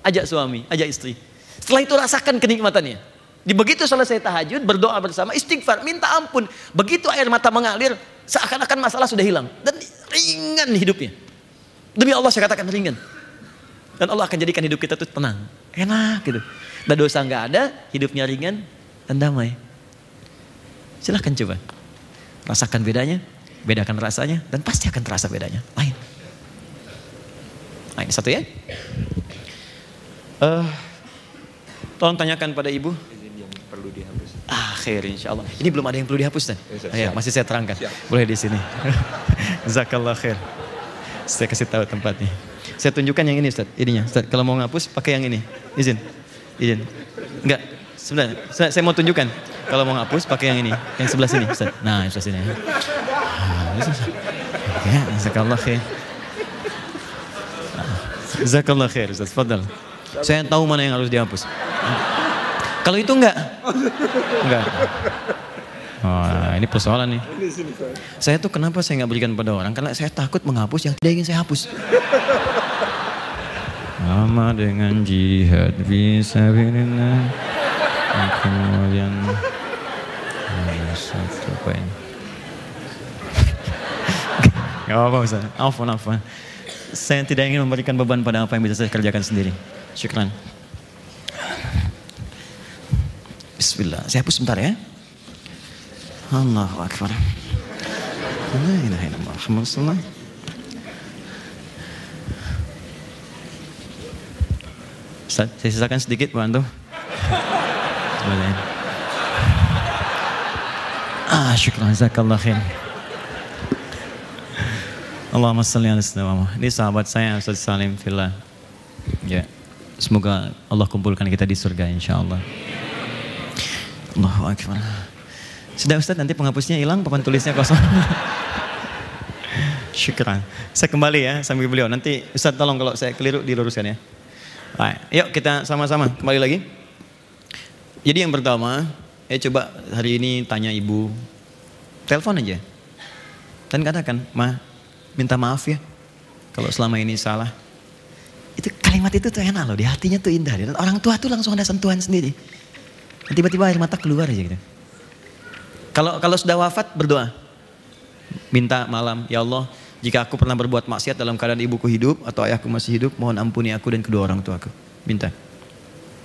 S1: Ajak suami, ajak istri. Setelah itu rasakan kenikmatannya. Di begitu selesai tahajud, berdoa bersama, istighfar, minta ampun. Begitu air mata mengalir, seakan-akan masalah sudah hilang. Dan ringan hidupnya. Demi Allah saya katakan ringan. Dan Allah akan jadikan hidup kita itu tenang. Enak gitu. Dan dosa nggak ada, hidupnya ringan dan damai. Silahkan coba. Rasakan bedanya, bedakan rasanya, dan pasti akan terasa bedanya. Lain. Ini satu ya. Uh, Tolong tanyakan pada ibu. Yang perlu dihapus. Akhir insya Allah. Ini belum ada yang perlu dihapus dan. Ya, masih saya terangkan. Siap. Boleh di sini. Zakallah khair. Saya kasih tahu tempatnya. Saya tunjukkan yang ini Ustaz. Ininya. Ustaz, kalau mau ngapus pakai yang ini. Izin. Izin. Enggak. Sebenarnya saya, saya mau tunjukkan. Kalau mau ngapus pakai yang ini. Yang sebelah sini Ustaz. Nah, sebelah sini. Ya, Zakallah khair. Zakallah khair Ustaz. Fadal. Saya tahu mana yang harus dihapus. Kalau itu enggak? Enggak. Oh, ini persoalan nih. Saya tuh kenapa saya nggak berikan pada orang? Karena saya takut menghapus yang tidak ingin saya hapus. Sama dengan jihad bisa. Kemudian satu poin. Gak apa-apa. Afwan, afwan. Saya tidak ingin memberikan beban pada apa yang bisa saya kerjakan sendiri. Syukran. Bismillah. Saya hapus sebentar ya. Allahu Akbar. La ilaha illallah. Muhammad saya sisakan sedikit bantu. Ah, syukran jazakallah khair. Allahumma salli ala sayyidina Ini sahabat saya Ustaz Salim Fillah. Ya. Semoga Allah kumpulkan kita di surga insyaallah. Allahu Akbar. Sudah Ustaz nanti penghapusnya hilang, papan tulisnya kosong. Syukran. Saya kembali ya sambil beliau. Nanti Ustaz tolong kalau saya keliru diluruskan ya. Baik, yuk kita sama-sama kembali lagi. Jadi yang pertama, ya coba hari ini tanya ibu, telepon aja. Dan katakan, ma, minta maaf ya kalau selama ini salah. Itu kalimat itu tuh enak loh, di hatinya tuh indah. Dan orang tua tuh langsung ada sentuhan sendiri. Tiba-tiba air mata keluar aja gitu. Kalau kalau sudah wafat berdoa. Minta malam, ya Allah, jika aku pernah berbuat maksiat dalam keadaan ibuku hidup atau ayahku masih hidup, mohon ampuni aku dan kedua orang tuaku. Minta.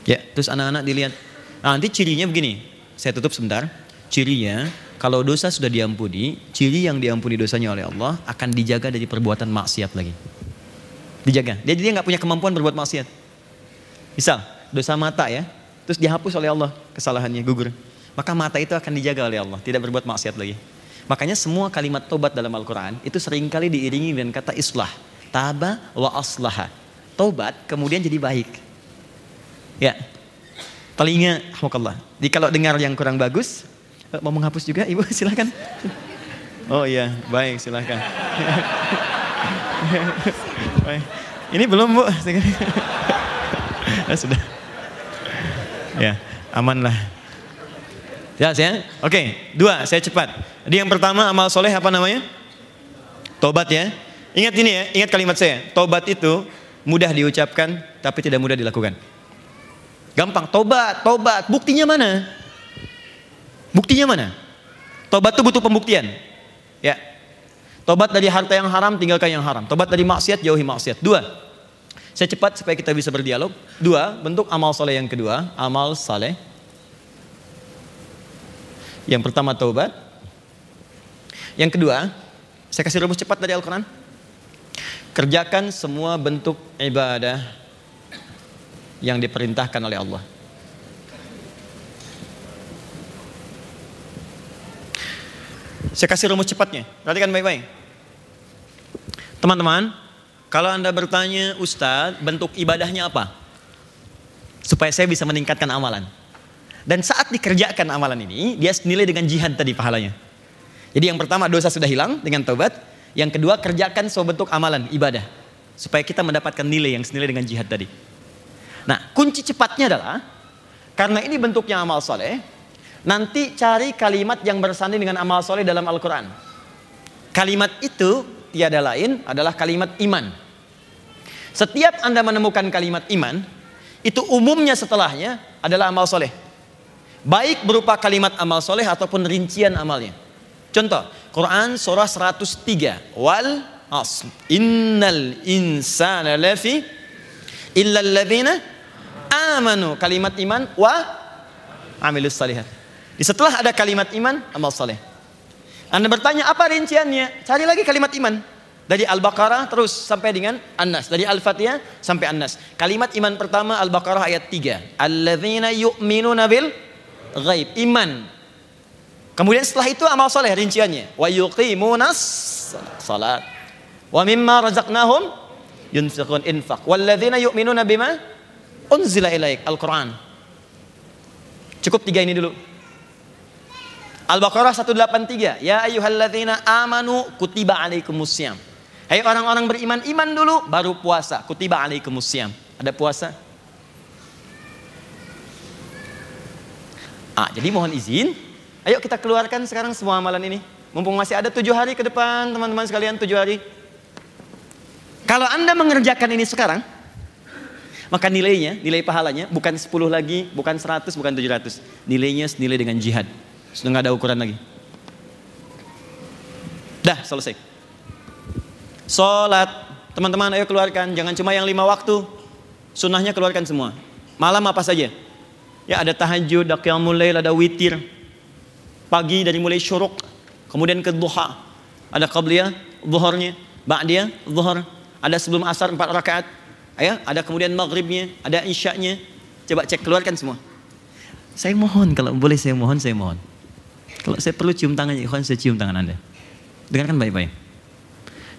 S1: Ya, terus anak-anak dilihat. Nah, nanti cirinya begini. Saya tutup sebentar. Cirinya, kalau dosa sudah diampuni, ciri yang diampuni dosanya oleh Allah akan dijaga dari perbuatan maksiat lagi. Dijaga. Jadi dia nggak punya kemampuan berbuat maksiat. Misal, dosa mata ya, terus dihapus oleh Allah kesalahannya, gugur. Maka mata itu akan dijaga oleh Allah, tidak berbuat maksiat lagi. Makanya semua kalimat tobat dalam Al-Quran itu sering kali diiringi dengan kata islah. Taba wa aslaha. Tobat kemudian jadi baik. Ya. Telinga, alhamdulillah. Jadi kalau dengar yang kurang bagus, eh, mau menghapus juga ibu silahkan. Oh iya, baik silahkan. Ini belum bu. ya, sudah. Ya, aman lah. Ya, saya. Oke, dua, saya cepat. Jadi yang pertama amal soleh apa namanya? Tobat ya. Ingat ini ya, ingat kalimat saya. Tobat itu mudah diucapkan, tapi tidak mudah dilakukan. Gampang, tobat, tobat. Buktinya mana? Buktinya mana? Tobat itu butuh pembuktian. Ya. Tobat dari harta yang haram, tinggalkan yang haram. Tobat dari maksiat, jauhi maksiat. Dua. Saya cepat supaya kita bisa berdialog. Dua, bentuk amal soleh yang kedua, amal soleh yang pertama taubat. Yang kedua, saya kasih rumus cepat dari Al-Quran. Kerjakan semua bentuk ibadah yang diperintahkan oleh Allah. Saya kasih rumus cepatnya. Perhatikan baik-baik. Teman-teman, kalau Anda bertanya, Ustadz, bentuk ibadahnya apa? Supaya saya bisa meningkatkan amalan. Dan saat dikerjakan amalan ini, dia senilai dengan jihad tadi pahalanya. Jadi yang pertama dosa sudah hilang dengan taubat. Yang kedua kerjakan sebuah bentuk amalan, ibadah. Supaya kita mendapatkan nilai yang senilai dengan jihad tadi. Nah kunci cepatnya adalah, karena ini bentuknya amal soleh, nanti cari kalimat yang bersanding dengan amal soleh dalam Al-Quran. Kalimat itu tiada lain adalah kalimat iman. Setiap Anda menemukan kalimat iman, itu umumnya setelahnya adalah amal soleh. Baik berupa kalimat amal soleh ataupun rincian amalnya. Contoh, Quran surah 103. Wal asl. Innal insana lafi illa amanu. Kalimat iman wa amilus salihat. Di setelah ada kalimat iman, amal soleh. Anda bertanya apa rinciannya? Cari lagi kalimat iman. Dari Al-Baqarah terus sampai dengan An-Nas. Dari Al-Fatihah sampai An-Nas. Kalimat iman pertama Al-Baqarah ayat 3. Alladzina yu'minuna bil ghaib, iman. Kemudian setelah itu amal soleh rinciannya. Wa yuqimunas salat. Wa mimma razaqnahum yunfiqun infaq. Walladzina yu'minuna bima unzila ilaik. Al-Quran. Cukup tiga ini dulu. Al-Baqarah 183. Ya ayyuhalladzina amanu kutiba alaikumusiyam. Hey, orang-orang beriman, iman dulu baru puasa. Kutiba alaikumusiyam. Ada puasa? Ah, jadi mohon izin, ayo kita keluarkan sekarang semua amalan ini. Mumpung masih ada tujuh hari ke depan, teman-teman sekalian, tujuh hari. Kalau Anda mengerjakan ini sekarang, maka nilainya, nilai pahalanya bukan 10 lagi, bukan 100, bukan 700. Nilainya senilai dengan jihad. Sudah nggak ada ukuran lagi. Dah, selesai. Sholat, teman-teman ayo keluarkan. Jangan cuma yang lima waktu. Sunnahnya keluarkan semua. Malam apa saja. Ya ada tahajud, ada qiyamul ada witir. Pagi dari mulai syuruk, kemudian ke duha. Ada qabliyah, zuhurnya, ba'diyah, zuhur. Ada sebelum asar empat rakaat. Ya, ada kemudian maghribnya, ada isyaknya. Coba cek keluarkan semua. Saya mohon kalau boleh saya mohon, saya mohon. Kalau saya perlu cium tangan ikhwan, saya cium tangan Anda. Dengarkan baik-baik.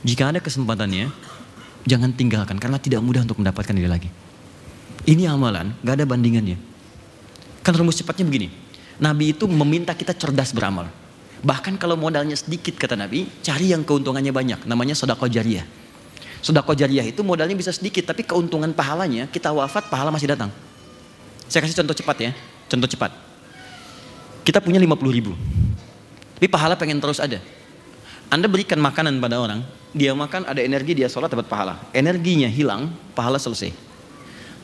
S1: Jika ada kesempatannya, jangan tinggalkan karena tidak mudah untuk mendapatkan ini lagi. Ini amalan, gak ada bandingannya. Kan rumus cepatnya begini. Nabi itu meminta kita cerdas beramal. Bahkan kalau modalnya sedikit kata Nabi, cari yang keuntungannya banyak. Namanya sodako jariah. Sodako jariah itu modalnya bisa sedikit, tapi keuntungan pahalanya kita wafat pahala masih datang. Saya kasih contoh cepat ya, contoh cepat. Kita punya 50 ribu, tapi pahala pengen terus ada. Anda berikan makanan pada orang, dia makan ada energi, dia sholat dapat pahala. Energinya hilang, pahala selesai.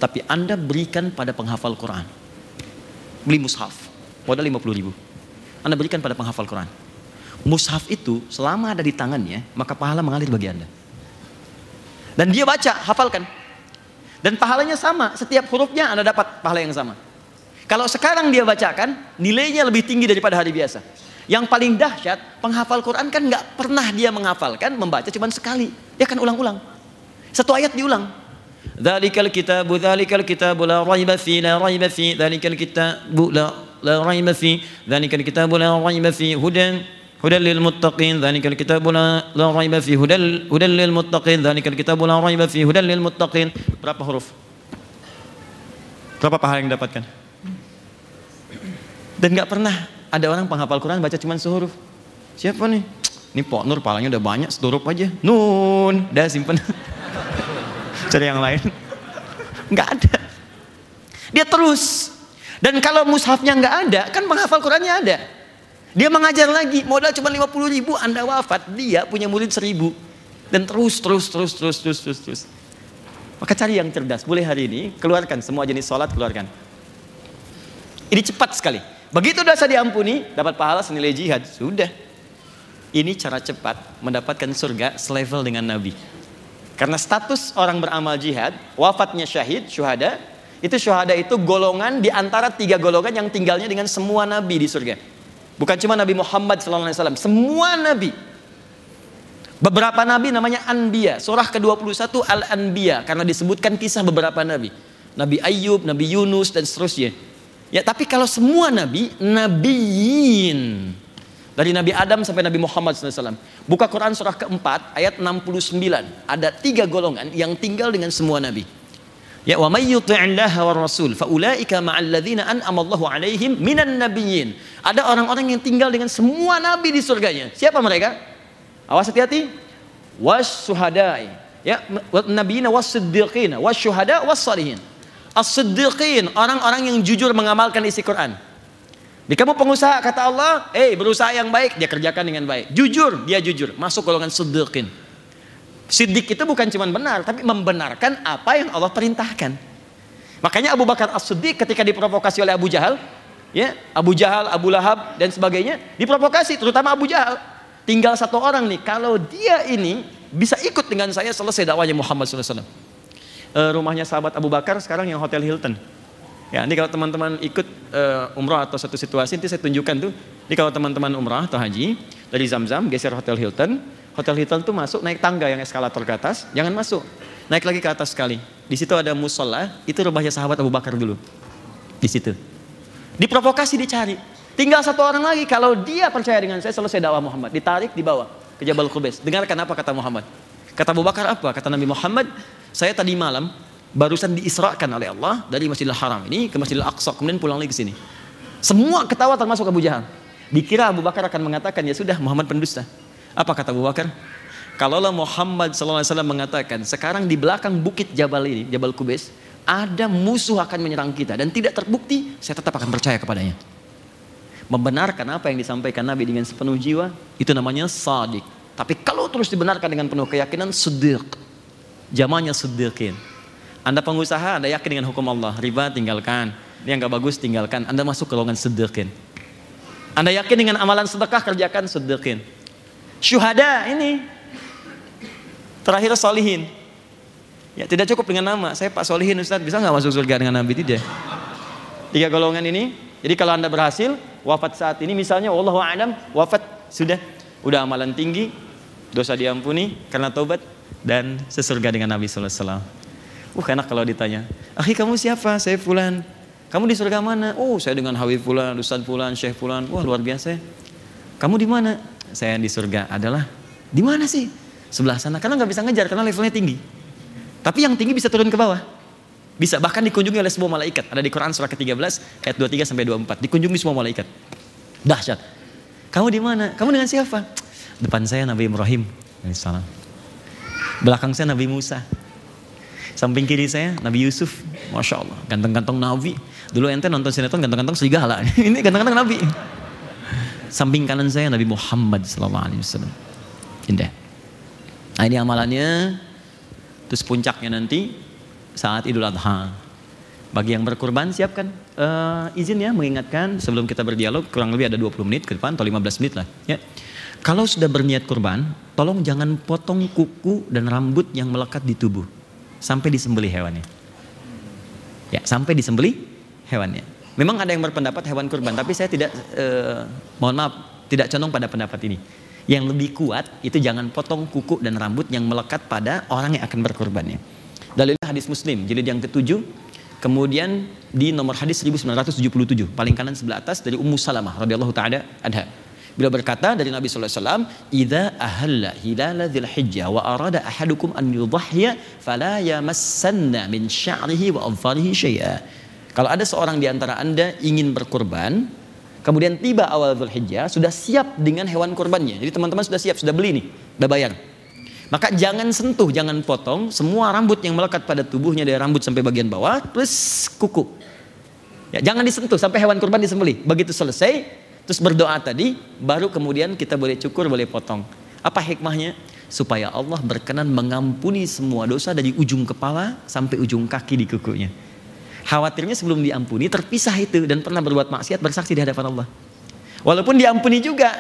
S1: Tapi Anda berikan pada penghafal Quran. Beli mushaf, modal 50 ribu. Anda berikan pada penghafal Quran. Mushaf itu selama ada di tangannya, maka pahala mengalir bagi Anda. Dan dia baca, hafalkan. Dan pahalanya sama, setiap hurufnya Anda dapat pahala yang sama. Kalau sekarang dia bacakan, nilainya lebih tinggi daripada hari biasa. Yang paling dahsyat, penghafal Quran kan nggak pernah dia menghafalkan, membaca cuma sekali. Dia kan ulang-ulang. Satu ayat diulang. Dzalikal kitabu dzalikal kitabu la raiba fi la raiba fi. Dzalikal kitabu la la raiba fi. Dzalikal kitabu la raiba fi. Hudan hudan lil muttaqin. Dzalikal kitabu la la raiba fi. Hudan hudan lil muttaqin. Dzalikal kitabu la raiba fi. Hudan lil muttaqin. Berapa huruf? Berapa pahala yang didapatkan? Dan nggak pernah ada orang penghafal Quran baca cuma sehuruf siapa nih ini Pok Nur pahalanya udah banyak sehuruf aja nun dah simpen cari yang lain nggak ada dia terus dan kalau mushafnya nggak ada, kan menghafal Qurannya ada. Dia mengajar lagi, modal cuma 50 ribu, Anda wafat, dia punya murid seribu. Dan terus, terus, terus, terus, terus, terus, terus. Maka cari yang cerdas. Boleh hari ini, keluarkan semua jenis sholat, keluarkan. Ini cepat sekali. Begitu dosa diampuni, dapat pahala senilai jihad. Sudah. Ini cara cepat mendapatkan surga selevel dengan Nabi. Karena status orang beramal jihad, wafatnya syahid, syuhada, itu syuhada itu golongan di antara tiga golongan yang tinggalnya dengan semua nabi di surga. Bukan cuma Nabi Muhammad SAW, semua nabi. Beberapa nabi namanya Anbiya. Surah ke-21 Al-Anbiya karena disebutkan kisah beberapa nabi. Nabi Ayub, Nabi Yunus dan seterusnya. Ya, tapi kalau semua nabi, nabiyin. Dari Nabi Adam sampai Nabi Muhammad SAW. Buka Quran surah keempat ayat 69. Ada tiga golongan yang tinggal dengan semua nabi. Ya wa may yuti'illaha war rasul ma'al ladzina an'ama Allahu 'alaihim minan nabiyyin. Ada orang-orang yang tinggal dengan semua nabi di surganya. Siapa mereka? Awas hati-hati. Was suhada'i. Ya, nabiyina was siddiqin, was syuhada was salihin. As-siddiqin, orang-orang yang jujur mengamalkan isi Quran. Di kamu pengusaha kata Allah, eh hey, berusaha yang baik, dia kerjakan dengan baik. Jujur, dia jujur, masuk golongan siddiqin. Siddiq itu bukan cuma benar, tapi membenarkan apa yang Allah perintahkan. Makanya Abu Bakar As-Siddiq ketika diprovokasi oleh Abu Jahal, ya, Abu Jahal, Abu Lahab dan sebagainya, diprovokasi terutama Abu Jahal. Tinggal satu orang nih, kalau dia ini bisa ikut dengan saya selesai dakwanya Muhammad SAW. E, rumahnya sahabat Abu Bakar sekarang yang Hotel Hilton. Ya, ini kalau teman-teman ikut uh, umrah atau satu situasi, nanti saya tunjukkan tuh. Ini kalau teman-teman umrah atau haji dari Zamzam geser Hotel Hilton, Hotel Hilton tuh masuk naik tangga yang eskalator ke atas, jangan masuk. Naik lagi ke atas sekali. Di situ ada musola, itu rumahnya sahabat Abu Bakar dulu. Di situ. Diprovokasi dicari. Tinggal satu orang lagi, kalau dia percaya dengan saya selesai dakwah Muhammad. Ditarik, dibawa ke Jabal Qubais. Dengarkan apa kata Muhammad. Kata Abu Bakar apa? Kata Nabi Muhammad, saya tadi malam barusan diisrakan oleh Allah dari Masjidil Haram ini ke Masjidil Aqsa, kemudian pulang lagi ke sini. Semua ketawa termasuk Abu Jahal. Dikira Abu Bakar akan mengatakan, ya sudah Muhammad pendusta. Apa kata Abu Bakar? Kalaulah Muhammad SAW mengatakan, sekarang di belakang bukit Jabal ini, Jabal Kubes, ada musuh akan menyerang kita dan tidak terbukti, saya tetap akan percaya kepadanya. Membenarkan apa yang disampaikan Nabi dengan sepenuh jiwa, itu namanya sadik. Tapi kalau terus dibenarkan dengan penuh keyakinan, sedek. Jamannya sedekin. Anda pengusaha, Anda yakin dengan hukum Allah. Riba tinggalkan. Ini yang gak bagus tinggalkan. Anda masuk ke golongan sedekin. Anda yakin dengan amalan sedekah, kerjakan sedekin syuhada ini. Terakhir solihin. Ya tidak cukup dengan nama. Saya Pak Solihin Ustaz. Bisa nggak masuk surga dengan Nabi tidak tiga golongan ini. Jadi kalau anda berhasil wafat saat ini misalnya Allah alam wafat. Sudah. Udah amalan tinggi dosa diampuni karena tobat dan sesurga dengan Nabi Sallallahu Alaihi Wasallam. Uh enak kalau ditanya, akhi kamu siapa? Saya Fulan. Kamu di surga mana? Oh saya dengan Habib Fulan, Ustaz Fulan, Syekh Fulan. Wah luar biasa. Kamu di mana? saya di surga adalah di mana sih? Sebelah sana. Karena nggak bisa ngejar karena levelnya tinggi. Tapi yang tinggi bisa turun ke bawah. Bisa bahkan dikunjungi oleh semua malaikat. Ada di Quran surah ke-13 ayat 23 sampai 24. Dikunjungi semua malaikat. Dahsyat. Kamu di mana? Kamu dengan siapa? Depan saya Nabi Ibrahim alaihissalam. Belakang saya Nabi Musa. Samping kiri saya Nabi Yusuf. Masya Allah. Ganteng-ganteng Nabi. Dulu ente nonton sinetron ganteng-ganteng serigala. Ini ganteng-ganteng Nabi. Samping kanan saya Nabi Muhammad wasallam. Indah. Nah ini amalannya. Terus puncaknya nanti saat Idul Adha. Bagi yang berkurban siapkan uh, izin ya mengingatkan sebelum kita berdialog kurang lebih ada 20 menit ke depan atau 15 menit lah ya. Kalau sudah berniat kurban, tolong jangan potong kuku dan rambut yang melekat di tubuh sampai disembelih hewannya. Ya, sampai disembelih hewannya. Memang ada yang berpendapat hewan kurban, tapi saya tidak eh, mohon maaf, tidak condong pada pendapat ini. Yang lebih kuat itu jangan potong kuku dan rambut yang melekat pada orang yang akan berkurbannya. Dalil hadis Muslim jilid yang ketujuh kemudian di nomor hadis 1977 paling kanan sebelah atas dari Ummu Salamah radhiyallahu taala adha. Beliau berkata dari Nabi sallallahu alaihi wasallam, "Idza ahalla hilal dzil hijjah wa arada ahadukum an yudhhiya fala yamassanna min sya'rihi wa adfarihi syai'a." Kalau ada seorang di antara Anda ingin berkurban, kemudian tiba awal Dzulhijjah, sudah siap dengan hewan kurbannya. Jadi teman-teman sudah siap, sudah beli nih, sudah bayar. Maka jangan sentuh, jangan potong semua rambut yang melekat pada tubuhnya dari rambut sampai bagian bawah plus kuku. Ya, jangan disentuh sampai hewan kurban disembelih. Begitu selesai, terus berdoa tadi, baru kemudian kita boleh cukur, boleh potong. Apa hikmahnya? Supaya Allah berkenan mengampuni semua dosa dari ujung kepala sampai ujung kaki di kukunya. Khawatirnya sebelum diampuni terpisah itu dan pernah berbuat maksiat bersaksi di hadapan Allah. Walaupun diampuni juga,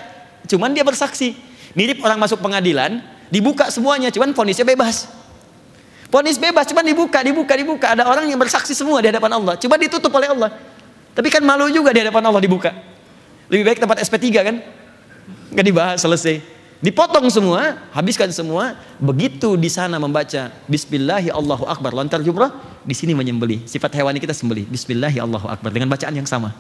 S1: cuman dia bersaksi. Mirip orang masuk pengadilan, Dibuka semuanya, cuman ponisnya bebas. Ponis bebas, cuman dibuka, dibuka, dibuka. Ada orang yang bersaksi semua di hadapan Allah. Coba ditutup oleh Allah. Tapi kan malu juga di hadapan Allah dibuka. Lebih baik tempat SP3 kan? Gak dibahas, selesai. Dipotong semua, habiskan semua. Begitu di sana membaca Bismillahi Allahu Akbar, lontar jumrah, di sini menyembeli. Sifat hewani kita sembeli. Bismillahi Allahu Akbar dengan bacaan yang sama.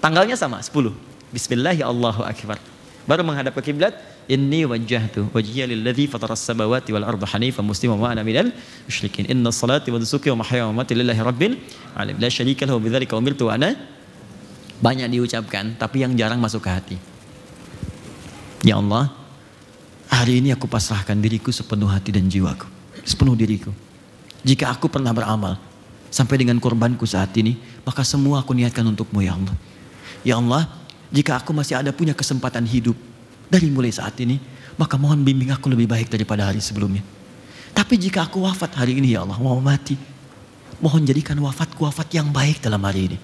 S1: Tanggalnya sama, 10. Bismillahi Allahu Akbar. Baru menghadap ke kiblat, inni wajjahtu wajhiya lilladzi fataras samawati wal arda hanifan musliman wa ana minal musyrikin. Inna salati wa nusuki wa mahyaya wa mamati lillahi rabbil alamin. La syarika lahu bidzalika umirtu wa banyak diucapkan tapi yang jarang masuk ke hati. Ya Allah, hari ini aku pasrahkan diriku sepenuh hati dan jiwaku, sepenuh diriku. Jika aku pernah beramal sampai dengan korbanku saat ini, maka semua aku niatkan untukmu ya Allah. Ya Allah, jika aku masih ada punya kesempatan hidup dari mulai saat ini, maka mohon bimbing aku lebih baik daripada hari sebelumnya. Tapi jika aku wafat hari ini ya Allah, mau mati, mohon jadikan wafatku wafat yang baik dalam hari ini.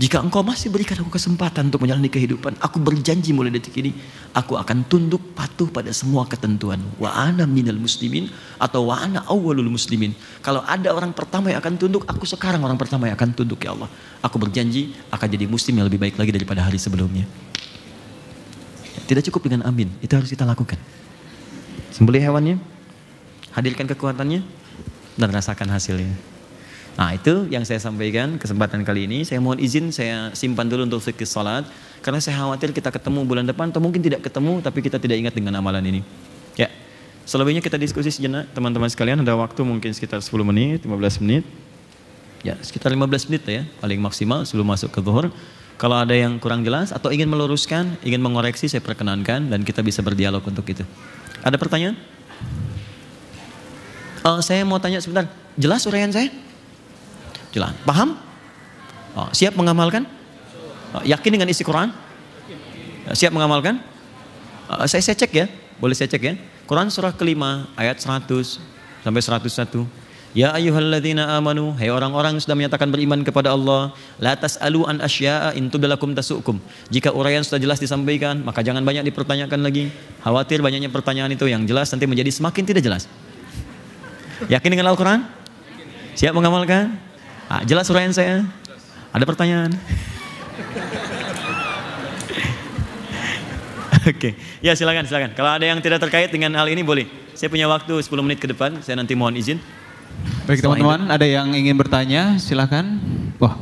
S1: Jika engkau masih berikan aku kesempatan untuk menjalani kehidupan, aku berjanji mulai detik ini, aku akan tunduk patuh pada semua ketentuan. Wa ana minal muslimin atau wa ana awwalul muslimin. Kalau ada orang pertama yang akan tunduk, aku sekarang orang pertama yang akan tunduk ya Allah. Aku berjanji akan jadi muslim yang lebih baik lagi daripada hari sebelumnya. Tidak cukup dengan amin, itu harus kita lakukan. Sembelih hewannya, hadirkan kekuatannya, dan rasakan hasilnya. Nah itu yang saya sampaikan kesempatan kali ini. Saya mohon izin saya simpan dulu untuk fikir salat. Karena saya khawatir kita ketemu bulan depan atau mungkin tidak ketemu tapi kita tidak ingat dengan amalan ini. Ya, selebihnya kita diskusi sejenak teman-teman sekalian. Ada waktu mungkin sekitar 10 menit, 15 menit. Ya sekitar 15 menit ya paling maksimal sebelum masuk ke zuhur. Kalau ada yang kurang jelas atau ingin meluruskan, ingin mengoreksi saya perkenankan dan kita bisa berdialog untuk itu. Ada pertanyaan? Uh, saya mau tanya sebentar, jelas uraian saya? Jelas. Paham? Oh, siap mengamalkan? Oh, yakin dengan isi Quran? Oh, siap mengamalkan? Oh, saya, saya cek ya. Boleh saya cek ya. Quran surah kelima ayat 100 sampai 101. Ya ayyuhalladzina amanu, hai orang-orang yang sudah menyatakan beriman kepada Allah, la tas'alu an asya'a in tudlakum tasukum. Jika uraian sudah jelas disampaikan, maka jangan banyak dipertanyakan lagi. Khawatir banyaknya pertanyaan itu yang jelas nanti menjadi semakin tidak jelas. Yakin dengan Al-Qur'an? Siap mengamalkan? Ah, jelas uraian saya? Ada pertanyaan? Oke, okay. ya silakan silakan. Kalau ada yang tidak terkait dengan hal ini boleh. Saya punya waktu 10 menit ke depan, saya nanti mohon izin.
S2: Baik teman-teman, ada yang ingin bertanya, silakan. Wah.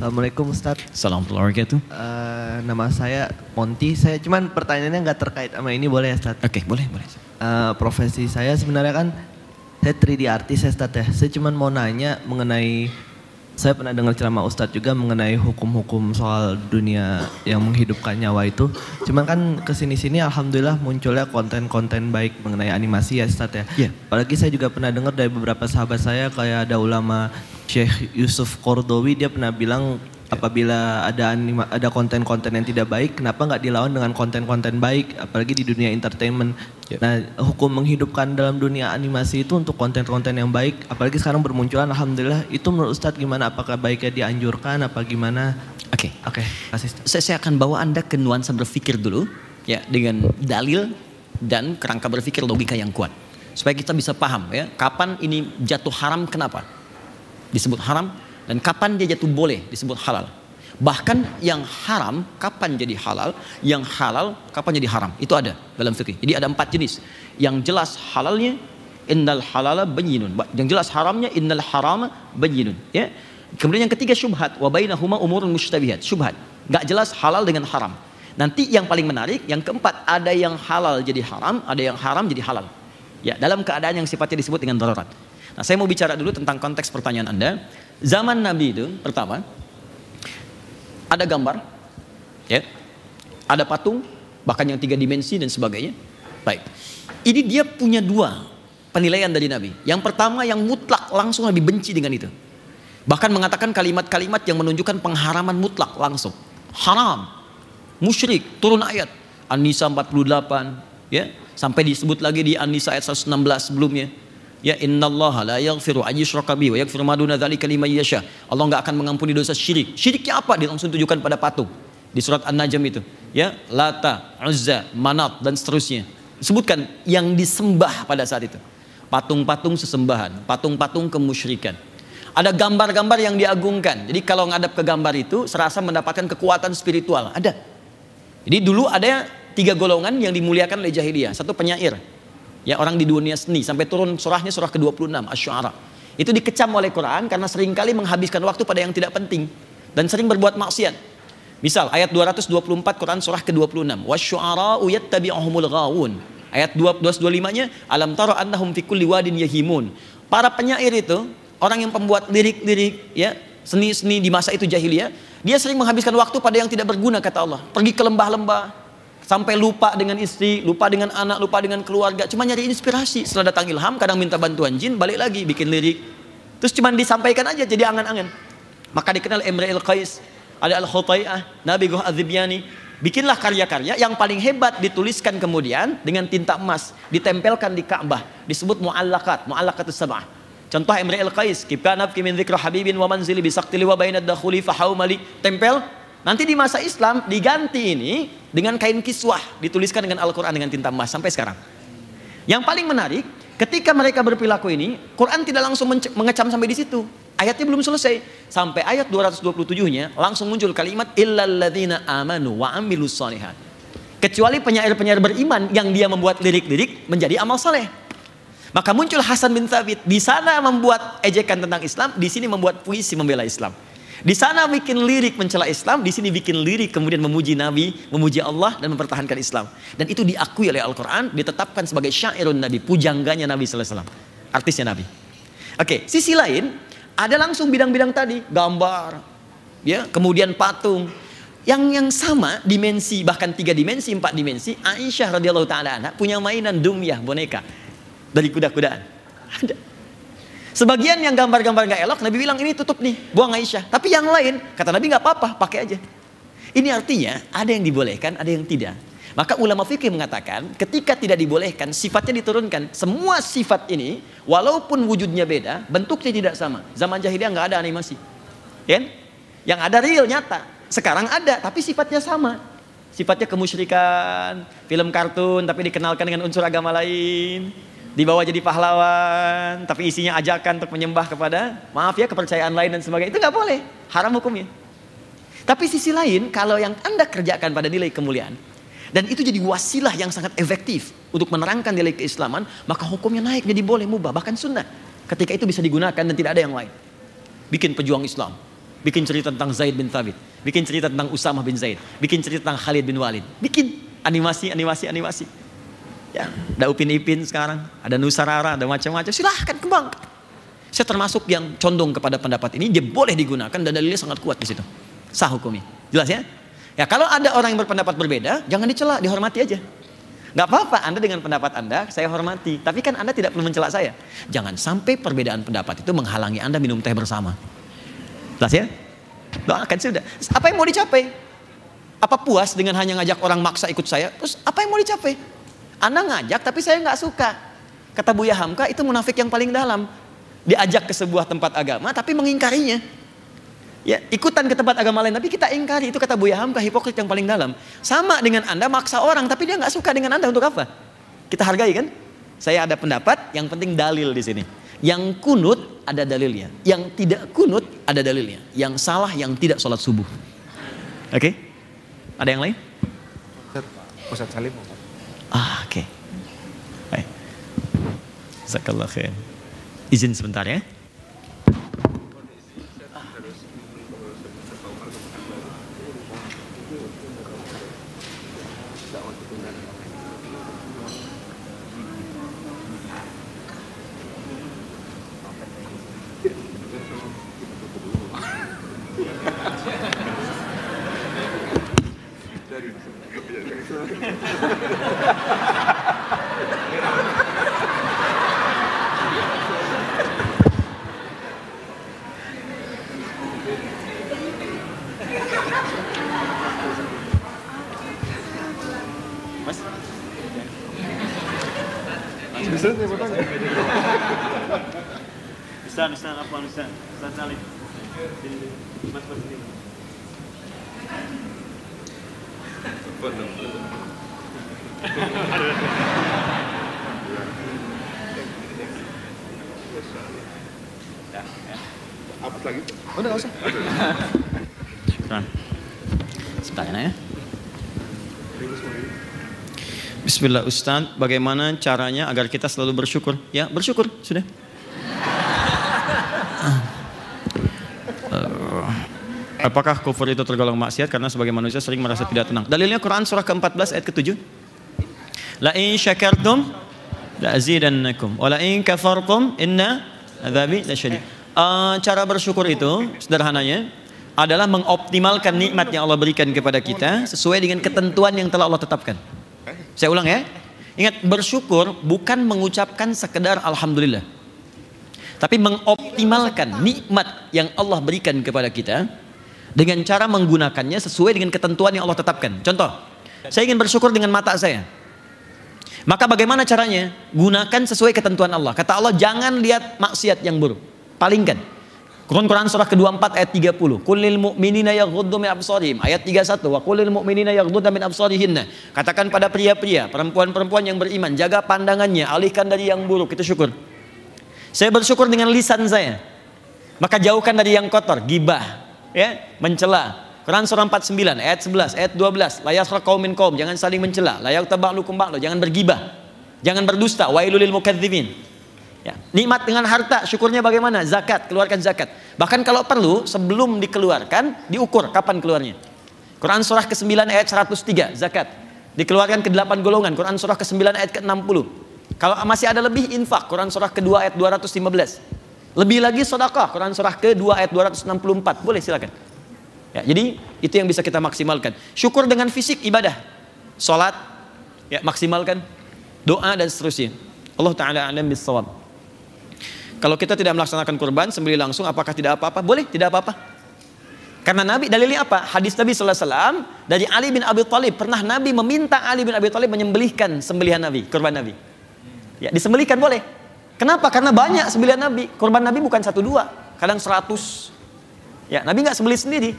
S3: Assalamualaikum Ustaz.
S1: Assalamualaikum
S3: uh, Nama saya Monty. Saya cuman pertanyaannya nggak terkait sama ini boleh ya Ustaz?
S1: Oke, okay, boleh boleh.
S3: Uh, profesi saya sebenarnya kan saya 3D artis ya Ustaz ya. Saya cuma mau nanya mengenai saya pernah dengar ceramah Ustadz juga mengenai hukum-hukum soal dunia yang menghidupkan nyawa itu. Cuman kan ke sini-sini alhamdulillah munculnya konten-konten baik mengenai animasi ya Ustadz ya.
S1: Iya.
S3: Apalagi saya juga pernah dengar dari beberapa sahabat saya kayak ada ulama Syekh Yusuf Kordowi dia pernah bilang apabila ada anima, ada konten-konten yang tidak baik, kenapa nggak dilawan dengan konten-konten baik, apalagi di dunia entertainment. Nah, hukum menghidupkan dalam dunia animasi itu untuk konten-konten yang baik, apalagi sekarang bermunculan, alhamdulillah. Itu menurut Ustadz gimana? Apakah baiknya dianjurkan, apa gimana?
S1: Oke.
S3: Oke, kasih.
S1: Saya, saya akan bawa Anda ke nuansa berpikir dulu ya dengan dalil dan kerangka berpikir logika yang kuat. Supaya kita bisa paham ya, kapan ini jatuh haram kenapa? Disebut haram dan kapan dia jatuh boleh disebut halal. Bahkan yang haram kapan jadi halal, yang halal kapan jadi haram. Itu ada dalam fikih. Jadi ada empat jenis. Yang jelas halalnya innal halala bayyinun. Yang jelas haramnya innal harama bayyinun, ya. Kemudian yang ketiga syubhat wa bainahuma umurun mustabihat. Syubhat. Enggak jelas halal dengan haram. Nanti yang paling menarik, yang keempat ada yang halal jadi haram, ada yang haram jadi halal. Ya, dalam keadaan yang sifatnya disebut dengan darurat. Nah, saya mau bicara dulu tentang konteks pertanyaan Anda. Zaman Nabi itu pertama ada gambar, ya, ada patung, bahkan yang tiga dimensi dan sebagainya. Baik, ini dia punya dua penilaian dari Nabi. Yang pertama yang mutlak langsung Nabi benci dengan itu. Bahkan mengatakan kalimat-kalimat yang menunjukkan pengharaman mutlak langsung. Haram, musyrik, turun ayat. An-Nisa 48, ya, sampai disebut lagi di An-Nisa ayat 116 sebelumnya. Ya innallaha la yaghfiru an yushraka bihi wa yaghfiru ma duna dzalika liman yasha. Allah enggak akan mengampuni dosa syirik. Syiriknya apa? Dia langsung tunjukkan pada patung. Di surat An-Najm itu, ya, Lata, Uzza, Manat dan seterusnya. Sebutkan yang disembah pada saat itu. Patung-patung sesembahan, patung-patung kemusyrikan. Ada gambar-gambar yang diagungkan. Jadi kalau ngadap ke gambar itu serasa mendapatkan kekuatan spiritual. Ada. Jadi dulu ada tiga golongan yang dimuliakan oleh jahiliyah. Satu penyair, ya orang di dunia seni sampai turun surahnya surah ke-26 Asy-Syu'ara. Itu dikecam oleh Quran karena sering kali menghabiskan waktu pada yang tidak penting dan sering berbuat maksiat. Misal ayat 224 Quran surah ke-26, wasyu'ara'u yattabi'uhumul ghawun. Ayat 225-nya alam tara annahum fi kulli wadin yahimun. Para penyair itu, orang yang pembuat lirik-lirik ya, seni-seni di masa itu jahiliyah, dia sering menghabiskan waktu pada yang tidak berguna kata Allah. Pergi ke lembah-lembah, sampai lupa dengan istri, lupa dengan anak, lupa dengan keluarga, cuma nyari inspirasi. Setelah datang ilham, kadang minta bantuan jin, balik lagi bikin lirik. Terus cuma disampaikan aja jadi angan-angan. Maka dikenal Emre El Qais, ada Al Khutai'ah, Nabi Goh Azibyani. Bikinlah karya-karya yang paling hebat dituliskan kemudian dengan tinta emas, ditempelkan di Ka'bah, disebut mu'allakat, mu'allakatus sab'ah. Contoh Emre El Qais, kibkanab kimin dzikra habibin wa manzili bisaktili wa bainad dakhuli tempel Nanti di masa Islam diganti ini dengan kain kiswah dituliskan dengan Al-Quran dengan tinta emas sampai sekarang. Yang paling menarik, ketika mereka berperilaku ini, Quran tidak langsung mengecam sampai di situ. Ayatnya belum selesai. Sampai ayat 227-nya langsung muncul kalimat illalladzina amanu wa amilus salihat. Kecuali penyair-penyair beriman yang dia membuat lirik-lirik menjadi amal saleh. Maka muncul Hasan bin Thabit di sana membuat ejekan tentang Islam, di sini membuat puisi membela Islam. Di sana bikin lirik mencela Islam, di sini bikin lirik kemudian memuji Nabi, memuji Allah dan mempertahankan Islam. Dan itu diakui oleh Al-Quran, ditetapkan sebagai syairun Nabi, pujangganya Nabi SAW. Artisnya Nabi. Oke, sisi lain, ada langsung bidang-bidang tadi, gambar, ya, kemudian patung. Yang yang sama dimensi, bahkan tiga dimensi, empat dimensi, Aisyah radhiyallahu taala punya mainan dumyah boneka dari kuda-kudaan. Ada. Sebagian yang gambar-gambar nggak elok, Nabi bilang ini tutup nih, buang Aisyah. Tapi yang lain, kata Nabi nggak apa-apa, pakai aja. Ini artinya ada yang dibolehkan, ada yang tidak. Maka ulama fikih mengatakan ketika tidak dibolehkan sifatnya diturunkan. Semua sifat ini walaupun wujudnya beda, bentuknya tidak sama. Zaman jahiliyah nggak ada animasi. Ya? Yang ada real nyata. Sekarang ada tapi sifatnya sama. Sifatnya kemusyrikan, film kartun tapi dikenalkan dengan unsur agama lain dibawa jadi pahlawan, tapi isinya ajakan untuk menyembah kepada, maaf ya, kepercayaan lain dan sebagainya. Itu nggak boleh, haram hukumnya. Tapi sisi lain, kalau yang Anda kerjakan pada nilai kemuliaan, dan itu jadi wasilah yang sangat efektif untuk menerangkan nilai keislaman, maka hukumnya naik jadi boleh mubah, bahkan sunnah. Ketika itu bisa digunakan dan tidak ada yang lain. Bikin pejuang Islam, bikin cerita tentang Zaid bin Thabit, bikin cerita tentang Usamah bin Zaid, bikin cerita tentang Khalid bin Walid, bikin animasi, animasi, animasi. Ya, ada Upin Ipin sekarang, ada Nusarara, ada macam-macam. Silahkan kembang. Saya termasuk yang condong kepada pendapat ini, dia boleh digunakan dan dalilnya sangat kuat di situ. Sah hukumnya. Jelas ya? Ya kalau ada orang yang berpendapat berbeda, jangan dicela, dihormati aja. Gak apa-apa, Anda dengan pendapat Anda, saya hormati. Tapi kan Anda tidak perlu mencela saya. Jangan sampai perbedaan pendapat itu menghalangi Anda minum teh bersama. Jelas ya? Doakan sudah. Apa yang mau dicapai? Apa puas dengan hanya ngajak orang maksa ikut saya? Terus apa yang mau dicapai? Anda ngajak tapi saya nggak suka. Kata Buya Hamka itu munafik yang paling dalam. Diajak ke sebuah tempat agama tapi mengingkarinya. Ya, ikutan ke tempat agama lain tapi kita ingkari itu kata Buya Hamka hipokrit yang paling dalam. Sama dengan Anda maksa orang tapi dia nggak suka dengan Anda untuk apa? Kita hargai kan? Saya ada pendapat, yang penting dalil di sini. Yang kunut ada dalilnya, yang tidak kunut ada dalilnya. Yang salah yang tidak sholat subuh. Oke? Okay? Ada yang lain?
S4: Ustaz Salim.
S1: Ah, oke. Okay. Baik. Jazakallah khair. Izin sebentar ya. Bismillah Ustaz, bagaimana caranya agar kita selalu bersyukur? Ya, bersyukur, sudah. Eh, apakah kufur itu tergolong maksiat karena sebagai manusia sering merasa tidak tenang? Dalilnya Quran surah ke-14 ayat ke-7. La in syakartum la azidannakum wa la in kafartum inna adzabi lasyadid. Uh, cara bersyukur itu sederhananya adalah mengoptimalkan nikmat yang Allah berikan kepada kita sesuai dengan ketentuan yang telah Allah tetapkan. Saya ulang ya. Ingat bersyukur bukan mengucapkan sekedar alhamdulillah. Tapi mengoptimalkan nikmat yang Allah berikan kepada kita dengan cara menggunakannya sesuai dengan ketentuan yang Allah tetapkan. Contoh, saya ingin bersyukur dengan mata saya. Maka bagaimana caranya? Gunakan sesuai ketentuan Allah. Kata Allah, jangan lihat maksiat yang buruk. Palingkan. Quran Quran surah ke-24 ayat 30. Kulil mu'minina yaghuddu min absarihim. Ayat 31. Wa kulil mu'minina yaghuddu min absarihinna. Katakan pada pria-pria, perempuan-perempuan yang beriman, jaga pandangannya, alihkan dari yang buruk. Itu syukur. Saya bersyukur dengan lisan saya. Maka jauhkan dari yang kotor, gibah, ya, mencela. Quran surah 49 ayat 11, ayat 12. La yasra qaumin qaum, jangan saling mencela. La yaktaba'lukum ba'lu, jangan bergibah. Jangan berdusta. Wailul lil mukadzibin. Ya, nikmat dengan harta, syukurnya bagaimana? Zakat, keluarkan zakat. Bahkan kalau perlu, sebelum dikeluarkan, diukur kapan keluarnya. Quran surah ke-9 ayat 103, zakat. Dikeluarkan ke 8 golongan, Quran surah ke-9 ayat ke-60. Kalau masih ada lebih, infak, Quran surah ke-2 ayat 215. Lebih lagi sedekah, Quran surah ke-2 ayat 264. Boleh silakan. Ya, jadi itu yang bisa kita maksimalkan. Syukur dengan fisik ibadah. Salat, ya maksimalkan. Doa dan seterusnya. Allah taala alam bisawab. Kalau kita tidak melaksanakan kurban, sembelih langsung, apakah tidak apa-apa? Boleh, tidak apa-apa. Karena Nabi dalilnya apa? Hadis Nabi Sallallahu Alaihi dari Ali bin Abi Thalib pernah Nabi meminta Ali bin Abi Thalib menyembelihkan sembelihan Nabi, kurban Nabi. Ya, disembelihkan boleh. Kenapa? Karena banyak sembelihan Nabi. Kurban Nabi bukan satu dua, kadang seratus. Ya, Nabi nggak sembelih sendiri.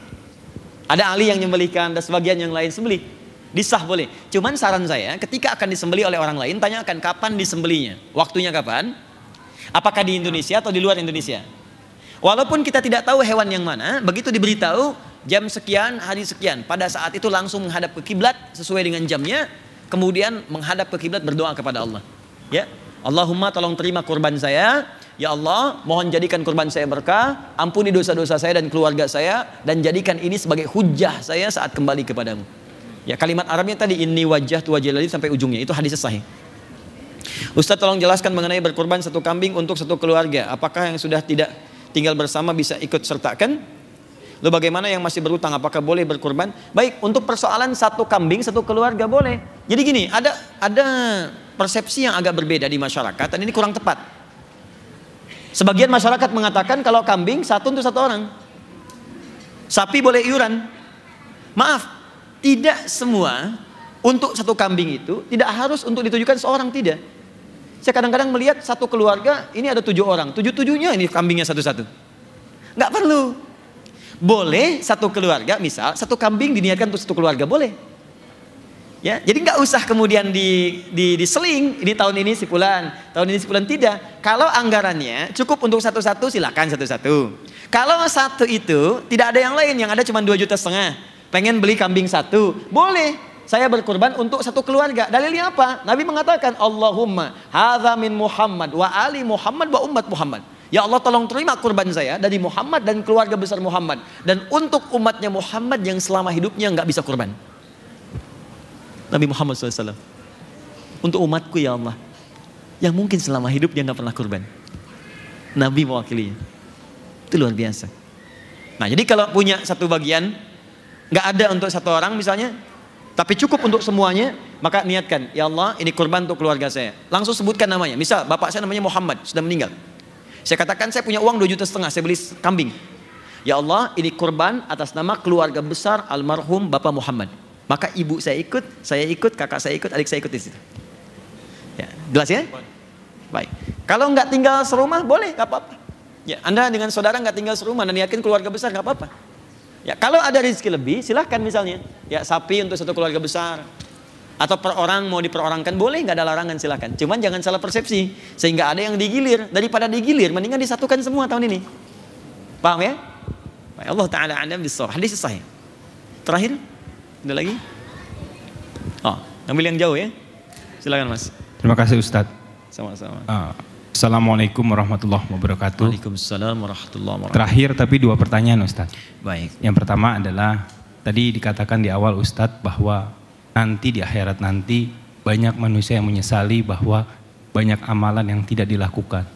S1: Ada Ali yang menyembelihkan dan sebagian yang lain sembelih. Disah boleh. Cuman saran saya, ketika akan disembelih oleh orang lain, tanyakan kapan disembelihnya. Waktunya kapan? Apakah di Indonesia atau di luar Indonesia? Walaupun kita tidak tahu hewan yang mana, begitu diberitahu jam sekian, hari sekian, pada saat itu langsung menghadap ke kiblat sesuai dengan jamnya, kemudian menghadap ke kiblat berdoa kepada Allah. Ya, Allahumma tolong terima kurban saya. Ya Allah, mohon jadikan kurban saya berkah, ampuni dosa-dosa saya dan keluarga saya dan jadikan ini sebagai hujah saya saat kembali kepadamu. Ya kalimat Arabnya tadi ini wajah tu sampai ujungnya itu hadis sahih. Ustaz tolong jelaskan mengenai berkurban satu kambing untuk satu keluarga. Apakah yang sudah tidak tinggal bersama bisa ikut sertakan? Lalu bagaimana yang masih berutang? Apakah boleh berkurban? Baik, untuk persoalan satu kambing satu keluarga boleh. Jadi gini, ada ada persepsi yang agak berbeda di masyarakat dan ini kurang tepat. Sebagian masyarakat mengatakan kalau kambing satu untuk satu orang. Sapi boleh iuran. Maaf, tidak semua untuk satu kambing itu tidak harus untuk ditujukan seorang tidak. Saya kadang-kadang melihat satu keluarga ini ada tujuh orang, tujuh tujuhnya ini kambingnya satu-satu. Nggak perlu. Boleh satu keluarga, misal satu kambing diniatkan untuk satu keluarga boleh. Ya, jadi nggak usah kemudian di, di, diseling. Ini tahun ini si Fulan, tahun ini si Fulan tidak. Kalau anggarannya cukup untuk satu-satu, silakan satu-satu. Kalau satu itu tidak ada yang lain, yang ada cuma dua juta setengah. Pengen beli kambing satu, boleh saya berkorban untuk satu keluarga. Dalilnya apa? Nabi mengatakan, Allahumma hadza min Muhammad wa ali Muhammad wa umat Muhammad. Ya Allah tolong terima kurban saya dari Muhammad dan keluarga besar Muhammad. Dan untuk umatnya Muhammad yang selama hidupnya nggak bisa kurban. Nabi Muhammad SAW. Untuk umatku ya Allah. Yang mungkin selama hidup dia nggak pernah kurban. Nabi mewakili. Itu luar biasa. Nah jadi kalau punya satu bagian, nggak ada untuk satu orang misalnya, tapi cukup untuk semuanya, maka niatkan, ya Allah ini kurban untuk keluarga saya. Langsung sebutkan namanya. Misal bapak saya namanya Muhammad, sudah meninggal. Saya katakan saya punya uang 2 juta setengah, saya beli kambing. Ya Allah ini kurban atas nama keluarga besar almarhum Bapak Muhammad. Maka ibu saya ikut, saya ikut, kakak saya ikut, adik saya ikut di situ. Ya, jelas ya? Baik. Kalau nggak tinggal serumah boleh, nggak apa-apa. Ya, Anda dengan saudara nggak tinggal serumah dan yakin keluarga besar nggak apa-apa. Ya, kalau ada rezeki lebih, silahkan misalnya. Ya, sapi untuk satu keluarga besar. Atau per orang mau diperorangkan boleh, nggak ada larangan silahkan. Cuman jangan salah persepsi, sehingga ada yang digilir. Daripada digilir, mendingan disatukan semua tahun ini. Paham ya? Allah Ta'ala alam bisawab. Hadis sahih. Terakhir, ada lagi? Oh, ambil yang jauh ya. Silakan mas.
S4: Terima kasih Ustadz.
S1: Sama-sama.
S4: Uh, Assalamualaikum warahmatullahi wabarakatuh.
S1: Waalaikumsalam warahmatullahi wabarakatuh.
S4: Terakhir tapi dua pertanyaan Ustadz.
S1: Baik.
S4: Yang pertama adalah tadi dikatakan di awal Ustadz bahwa nanti di akhirat nanti banyak manusia yang menyesali bahwa banyak amalan yang tidak dilakukan.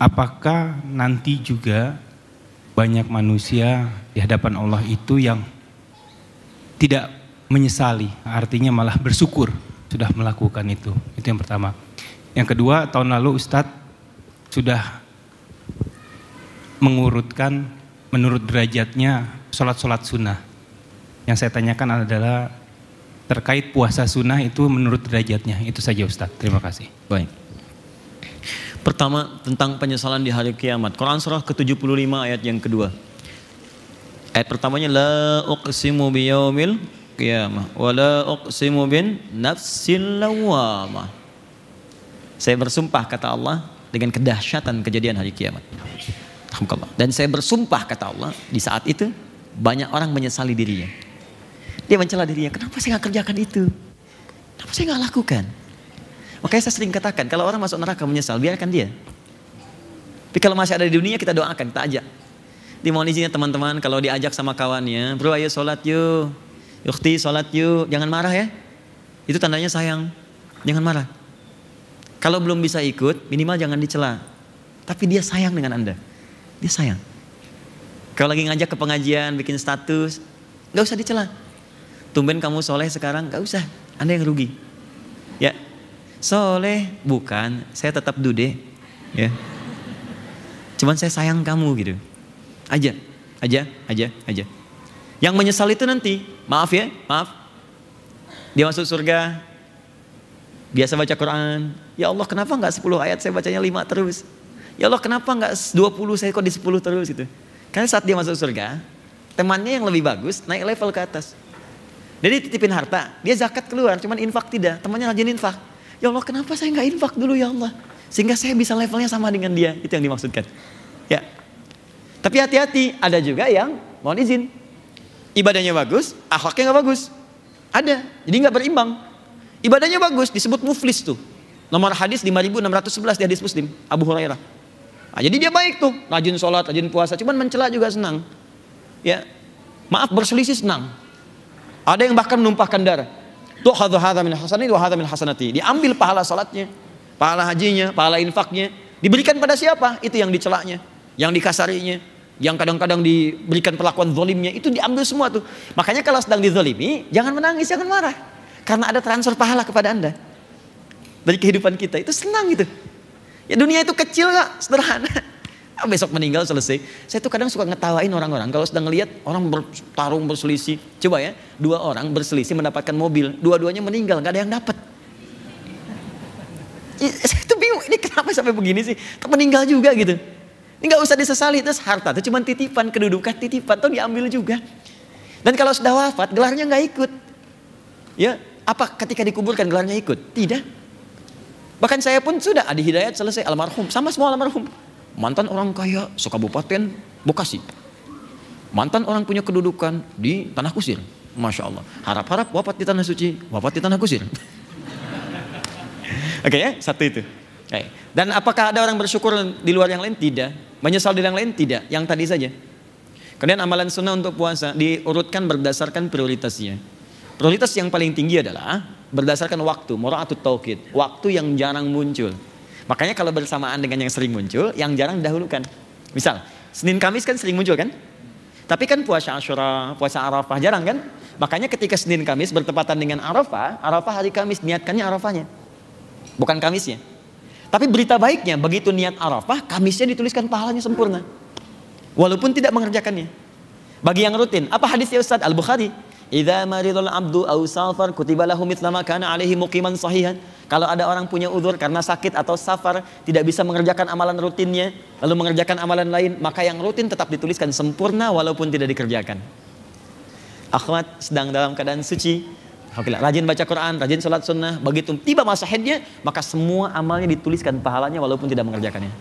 S4: Apakah nanti juga banyak manusia di hadapan Allah itu yang tidak menyesali, artinya malah bersyukur sudah melakukan itu. Itu yang pertama. Yang kedua, tahun lalu Ustadz sudah mengurutkan menurut derajatnya sholat-sholat sunnah. Yang saya tanyakan adalah terkait puasa sunnah itu menurut derajatnya. Itu saja Ustadz. Terima kasih.
S1: Baik. Pertama tentang penyesalan di hari kiamat. Quran surah ke-75 ayat yang kedua. Ayat pertamanya la uqsimu biyaumil qiyamah wa la uqsimu bin nafsil lawamah. Saya bersumpah kata Allah dengan kedahsyatan kejadian hari kiamat. Dan saya bersumpah kata Allah di saat itu banyak orang menyesali dirinya. Dia mencela dirinya, kenapa saya nggak kerjakan itu? Kenapa saya nggak lakukan? Makanya saya sering katakan, kalau orang masuk neraka menyesal, biarkan dia. Tapi kalau masih ada di dunia, kita doakan, kita ajak. Dimohon izinnya teman-teman, kalau diajak sama kawannya, bro ayo sholat yuk, yukti sholat yuk, jangan marah ya. Itu tandanya sayang, jangan marah. Kalau belum bisa ikut, minimal jangan dicela. Tapi dia sayang dengan Anda. Dia sayang. Kalau lagi ngajak ke pengajian, bikin status, gak usah dicela. Tumben kamu soleh sekarang, gak usah. Anda yang rugi. Ya, soleh bukan, saya tetap dude. Ya, cuman saya sayang kamu gitu. Aja, aja, aja, aja. Yang menyesal itu nanti, maaf ya, maaf. Dia masuk surga, biasa baca Quran. Ya Allah kenapa nggak 10 ayat saya bacanya 5 terus? Ya Allah kenapa nggak 20 saya kok di 10 terus gitu? Karena saat dia masuk surga, temannya yang lebih bagus naik level ke atas. Jadi titipin harta, dia zakat keluar, cuman infak tidak. Temannya rajin infak. Ya Allah kenapa saya nggak infak dulu ya Allah? Sehingga saya bisa levelnya sama dengan dia. Itu yang dimaksudkan. Ya. Tapi hati-hati, ada juga yang mohon izin. Ibadahnya bagus, akhlaknya nggak bagus. Ada, jadi nggak berimbang. Ibadahnya bagus, disebut muflis tuh. Nomor hadis 5611 di hadis Muslim, Abu Hurairah. Nah, jadi dia baik tuh, rajin sholat, rajin puasa, cuman mencela juga senang. Ya, maaf berselisih senang. Ada yang bahkan menumpahkan darah. Tu'khadhu hadha min hasanati wa hadha min hasanati. Diambil pahala salatnya, pahala hajinya, pahala infaknya, diberikan pada siapa? Itu yang dicelaknya, yang dikasarinya, yang kadang-kadang diberikan perlakuan zolimnya, itu diambil semua tuh. Makanya kalau sedang dizolimi, jangan menangis, jangan marah. Karena ada transfer pahala kepada Anda. Dari kehidupan kita, itu senang gitu. Ya dunia itu kecil kak, sederhana. Ah, besok meninggal selesai. Saya tuh kadang suka ngetawain orang-orang kalau sedang ngelihat orang bertarung berselisih. Coba ya, dua orang berselisih mendapatkan mobil, dua-duanya meninggal, nggak ada yang dapat. Ya, saya tuh bingung, ini kenapa sampai begini sih? Meninggal juga gitu. Ini nggak usah disesali, terus harta itu cuma titipan, kedudukan titipan, tuh diambil juga. Dan kalau sudah wafat, gelarnya nggak ikut. Ya, apa ketika dikuburkan gelarnya ikut? Tidak. Bahkan saya pun sudah ada hidayat selesai almarhum, sama semua almarhum mantan orang kaya sekabupaten Bekasi. Mantan orang punya kedudukan di Tanah Kusir. Masya Allah. Harap-harap wafat di Tanah Suci, wafat di Tanah Kusir. Oke okay, ya, satu itu. Okay. Dan apakah ada orang bersyukur di luar yang lain? Tidak. Menyesal di yang lain? Tidak. Yang tadi saja. Kemudian amalan sunnah untuk puasa diurutkan berdasarkan prioritasnya. Prioritas yang paling tinggi adalah berdasarkan waktu, mura'atut tauqid, waktu yang jarang muncul. Makanya kalau bersamaan dengan yang sering muncul, yang jarang didahulukan. Misal, Senin Kamis kan sering muncul kan? Tapi kan puasa Asyura, puasa Arafah jarang kan? Makanya ketika Senin Kamis bertepatan dengan Arafah, Arafah hari Kamis niatkannya Arafahnya. Bukan Kamisnya. Tapi berita baiknya begitu niat Arafah, Kamisnya dituliskan pahalanya sempurna. Walaupun tidak mengerjakannya. Bagi yang rutin, apa hadisnya Ustaz Al-Bukhari? Idza maridul abdu aw safar kutiba lahu mithla ma kana alaihi muqiman sahihan. Kalau ada orang punya udur karena sakit atau safar, tidak bisa mengerjakan amalan rutinnya, lalu mengerjakan amalan lain, maka yang rutin tetap dituliskan sempurna walaupun tidak dikerjakan. Akhwat sedang dalam keadaan suci, rajin baca Quran, rajin sholat sunnah, begitu tiba masa haidnya, maka semua amalnya dituliskan pahalanya walaupun tidak mengerjakannya.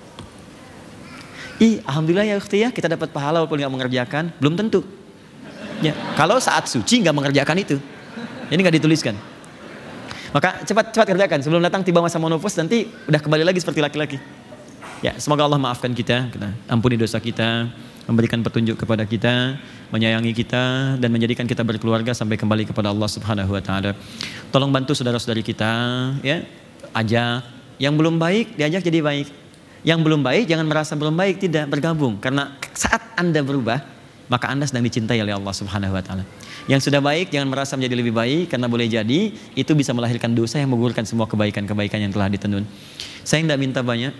S1: Ih, alhamdulillah ya ya, kita dapat pahala walaupun nggak mengerjakan, belum tentu. Ya, kalau saat suci nggak mengerjakan itu, ini nggak dituliskan. Maka cepat cepat kerjakan sebelum datang tiba masa menopause nanti udah kembali lagi seperti laki-laki. Ya, semoga Allah maafkan kita, kita ampuni dosa kita, memberikan petunjuk kepada kita, menyayangi kita dan menjadikan kita berkeluarga sampai kembali kepada Allah Subhanahu wa taala. Tolong bantu saudara-saudari kita ya, ajak yang belum baik diajak jadi baik. Yang belum baik jangan merasa belum baik, tidak bergabung karena saat Anda berubah maka Anda sedang dicintai oleh Allah Subhanahu wa taala. Yang sudah baik jangan merasa menjadi lebih baik karena boleh jadi itu bisa melahirkan dosa yang menggugurkan semua kebaikan-kebaikan yang telah ditenun. Saya tidak minta banyak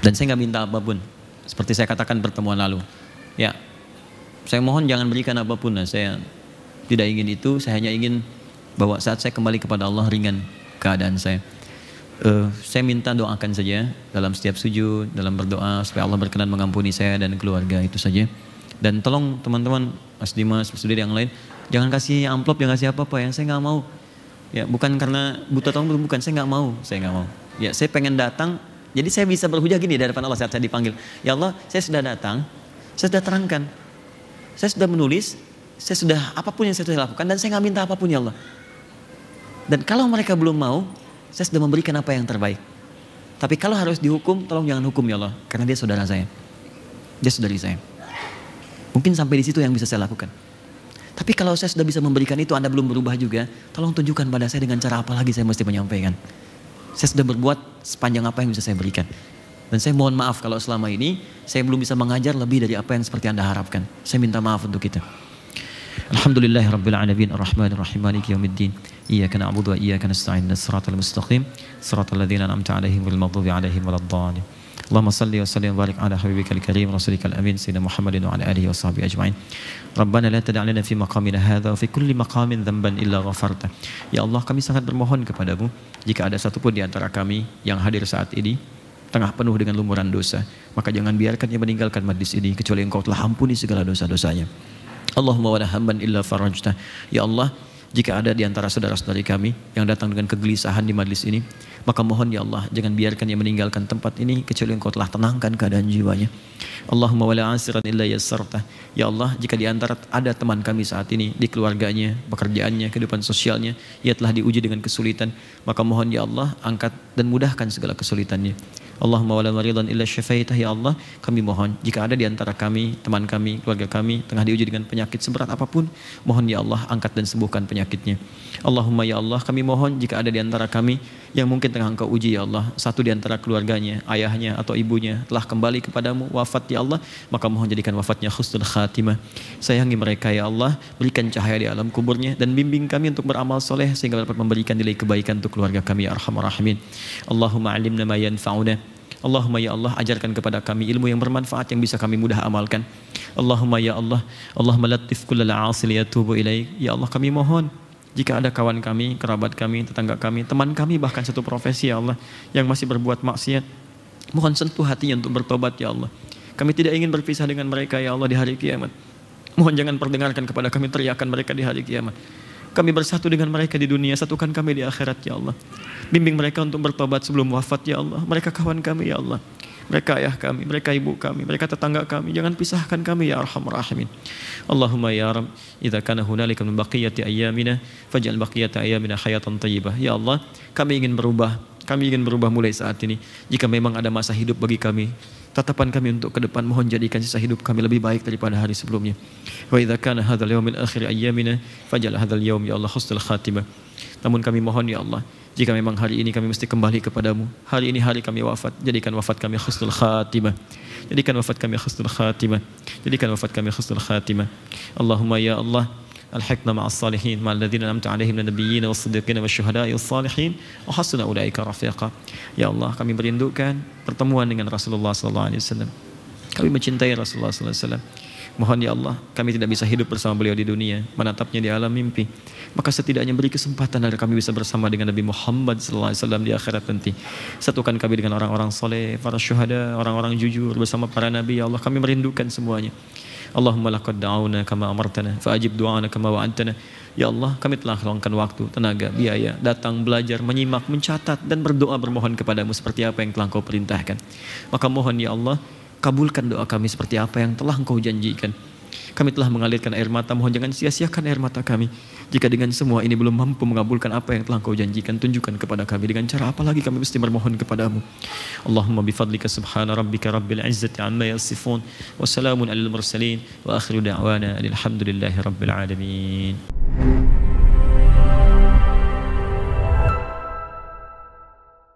S1: dan saya nggak minta apa pun. Seperti saya katakan pertemuan lalu. Ya, saya mohon jangan berikan apa pun. Nah, saya tidak ingin itu. Saya hanya ingin bahwa saat saya kembali kepada Allah ringan keadaan saya. Uh, saya minta doakan saja dalam setiap sujud, dalam berdoa supaya Allah berkenan mengampuni saya dan keluarga itu saja. Dan tolong teman-teman Mas Dimas, Mas Sudir yang lain, jangan kasih amplop, jangan kasih apa-apa yang saya nggak mau. Ya bukan karena buta tolong bukan, saya nggak mau, saya nggak mau. Ya saya pengen datang, jadi saya bisa berhujah gini di hadapan Allah saat saya dipanggil. Ya Allah, saya sudah datang, saya sudah terangkan, saya sudah menulis, saya sudah apa pun yang saya sudah lakukan dan saya nggak minta apa pun ya Allah. Dan kalau mereka belum mau, saya sudah memberikan apa yang terbaik. Tapi kalau harus dihukum, tolong jangan hukum ya Allah, karena dia saudara saya, dia saudari saya. Mungkin sampai di situ yang bisa saya lakukan. Tapi kalau saya sudah bisa memberikan itu, Anda belum berubah juga, tolong tunjukkan pada saya dengan cara apa lagi saya mesti menyampaikan. Saya sudah berbuat sepanjang apa yang bisa saya berikan. Dan saya mohon maaf kalau selama ini saya belum bisa mengajar lebih dari apa yang seperti Anda harapkan. Saya minta maaf untuk kita. Alhamdulillah Rabbil Alamin Ar-Rahman Ar-Rahim Maliki Yawmiddin Iyaka na'budu wa iyaka nasta'in Siratal mustaqim Siratal ladzina an'amta 'alaihim wal maghdubi 'alaihim waladdallin Allahumma salli wa salli wa barik ala habibikal karim rasulika al-amin sayyidina Muhammadin wa ala alihi wa sahbihi ajma'in. Rabbana la tada'lana fi maqamina hadha wa fi kulli maqamin illa ghafarta. Ya Allah kami sangat bermohon kepadamu jika ada satupun di antara kami yang hadir saat ini tengah penuh dengan lumuran dosa. Maka jangan biarkan ia meninggalkan majlis ini kecuali engkau telah ampuni segala dosa-dosanya. Allahumma wa hamban illa farajta. Ya Allah, jika ada di antara saudara-saudari kami yang datang dengan kegelisahan di majlis ini, maka mohon ya Allah, jangan biarkan dia meninggalkan tempat ini kecuali engkau telah tenangkan keadaan jiwanya. Allahumma wala asiran illa yassarta. Ya Allah, jika di antara ada teman kami saat ini di keluarganya, pekerjaannya, kehidupan sosialnya, ia telah diuji dengan kesulitan, maka mohon ya Allah, angkat dan mudahkan segala kesulitannya. Allahumma wala maridan illa syafaitah ya Allah. Kami mohon jika ada di antara kami teman kami keluarga kami tengah diuji dengan penyakit seberat apa pun mohon ya Allah angkat dan sembuhkan penyakitnya. Allahumma ya Allah kami mohon jika ada di antara kami yang mungkin tengah engkau uji ya Allah satu di antara keluarganya ayahnya atau ibunya telah kembali kepadamu wafat ya Allah maka mohon jadikan wafatnya khusnul khatimah. Sayangi mereka ya Allah berikan cahaya di alam kuburnya dan bimbing kami untuk beramal soleh sehingga dapat memberikan nilai kebaikan untuk keluarga kami ya arhamar rahimin. Allahumma alimna ma yanfa'una Allahumma ya Allah ajarkan kepada kami ilmu yang bermanfaat yang bisa kami mudah amalkan. Allahumma ya Allah, Allahumma latif kullal asil yatubu ilaik. Ya Allah kami mohon jika ada kawan kami, kerabat kami, tetangga kami, teman kami bahkan satu profesi ya Allah yang masih berbuat maksiat, mohon sentuh hatinya untuk bertobat ya Allah. Kami tidak ingin berpisah dengan mereka ya Allah di hari kiamat. Mohon jangan perdengarkan kepada kami teriakan mereka di hari kiamat. Kami bersatu dengan mereka di dunia, satukan kami di akhirat ya Allah. Bimbing mereka untuk bertobat sebelum wafat ya Allah. Mereka kawan kami ya Allah. Mereka ayah kami, mereka ibu kami, mereka tetangga kami. Jangan pisahkan kami ya Arhamar Rahimin. Allahumma ya Rabb, idza kana hunalika min baqiyati ayyamina faj'al baqiyata ayyamina hayatan thayyibah. Ya Allah, kami ingin berubah. Kami ingin berubah mulai saat ini. Jika memang ada masa hidup bagi kami, tatapan kami untuk ke depan mohon jadikan sisa hidup kami lebih baik daripada hari sebelumnya Wa idza kana hadzal yawmil akhir ayyamina faj'al hadzal yawm ya Allah husnul khatimah. Namun kami mohon ya Allah, jika memang hari ini kami mesti kembali kepadamu, hari ini hari kami wafat, jadikan wafat kami husnul khatimah. Jadikan wafat kami husnul khatimah. Jadikan wafat kami husnul khatimah. Allahumma ya Allah, الحقنا مع الصالحين مع الذين أنعمت عليهم من النبيين والصديقين والشهداء والصالحين وحسن أولئك رفيقا Ya Allah kami merindukan pertemuan dengan Rasulullah sallallahu alaihi wasallam. Kami mencintai Rasulullah sallallahu alaihi wasallam. Mohon ya Allah, kami tidak bisa hidup bersama beliau di dunia, menatapnya di alam mimpi. Maka setidaknya beri kesempatan agar kami bisa bersama dengan Nabi Muhammad wasallam di akhirat nanti. Satukan kami dengan orang-orang soleh, para syuhada, orang-orang jujur bersama para nabi. Ya Allah, kami merindukan semuanya. Allahumma laqad da'awna kama amartana fa'ajib du'ana kama wa'antana. Ya Allah, kami telah luangkan waktu, tenaga, biaya, datang belajar, menyimak, mencatat dan berdoa bermohon kepadamu seperti apa yang telah Engkau perintahkan. Maka mohon ya Allah, kabulkan doa kami seperti apa yang telah Engkau janjikan. Kami telah mengalirkan air mata, mohon jangan sia-siakan air mata kami. Jika dengan semua ini belum mampu mengabulkan apa yang telah Engkau janjikan, tunjukkan kepada kami dengan cara apa lagi kami mesti bermohon kepadamu. Allahumma bifadlika subhana rabbika rabbil izzati amma yasifun wa salamun alal mursalin wa akhiru da'wana alhamdulillahi rabbil alamin.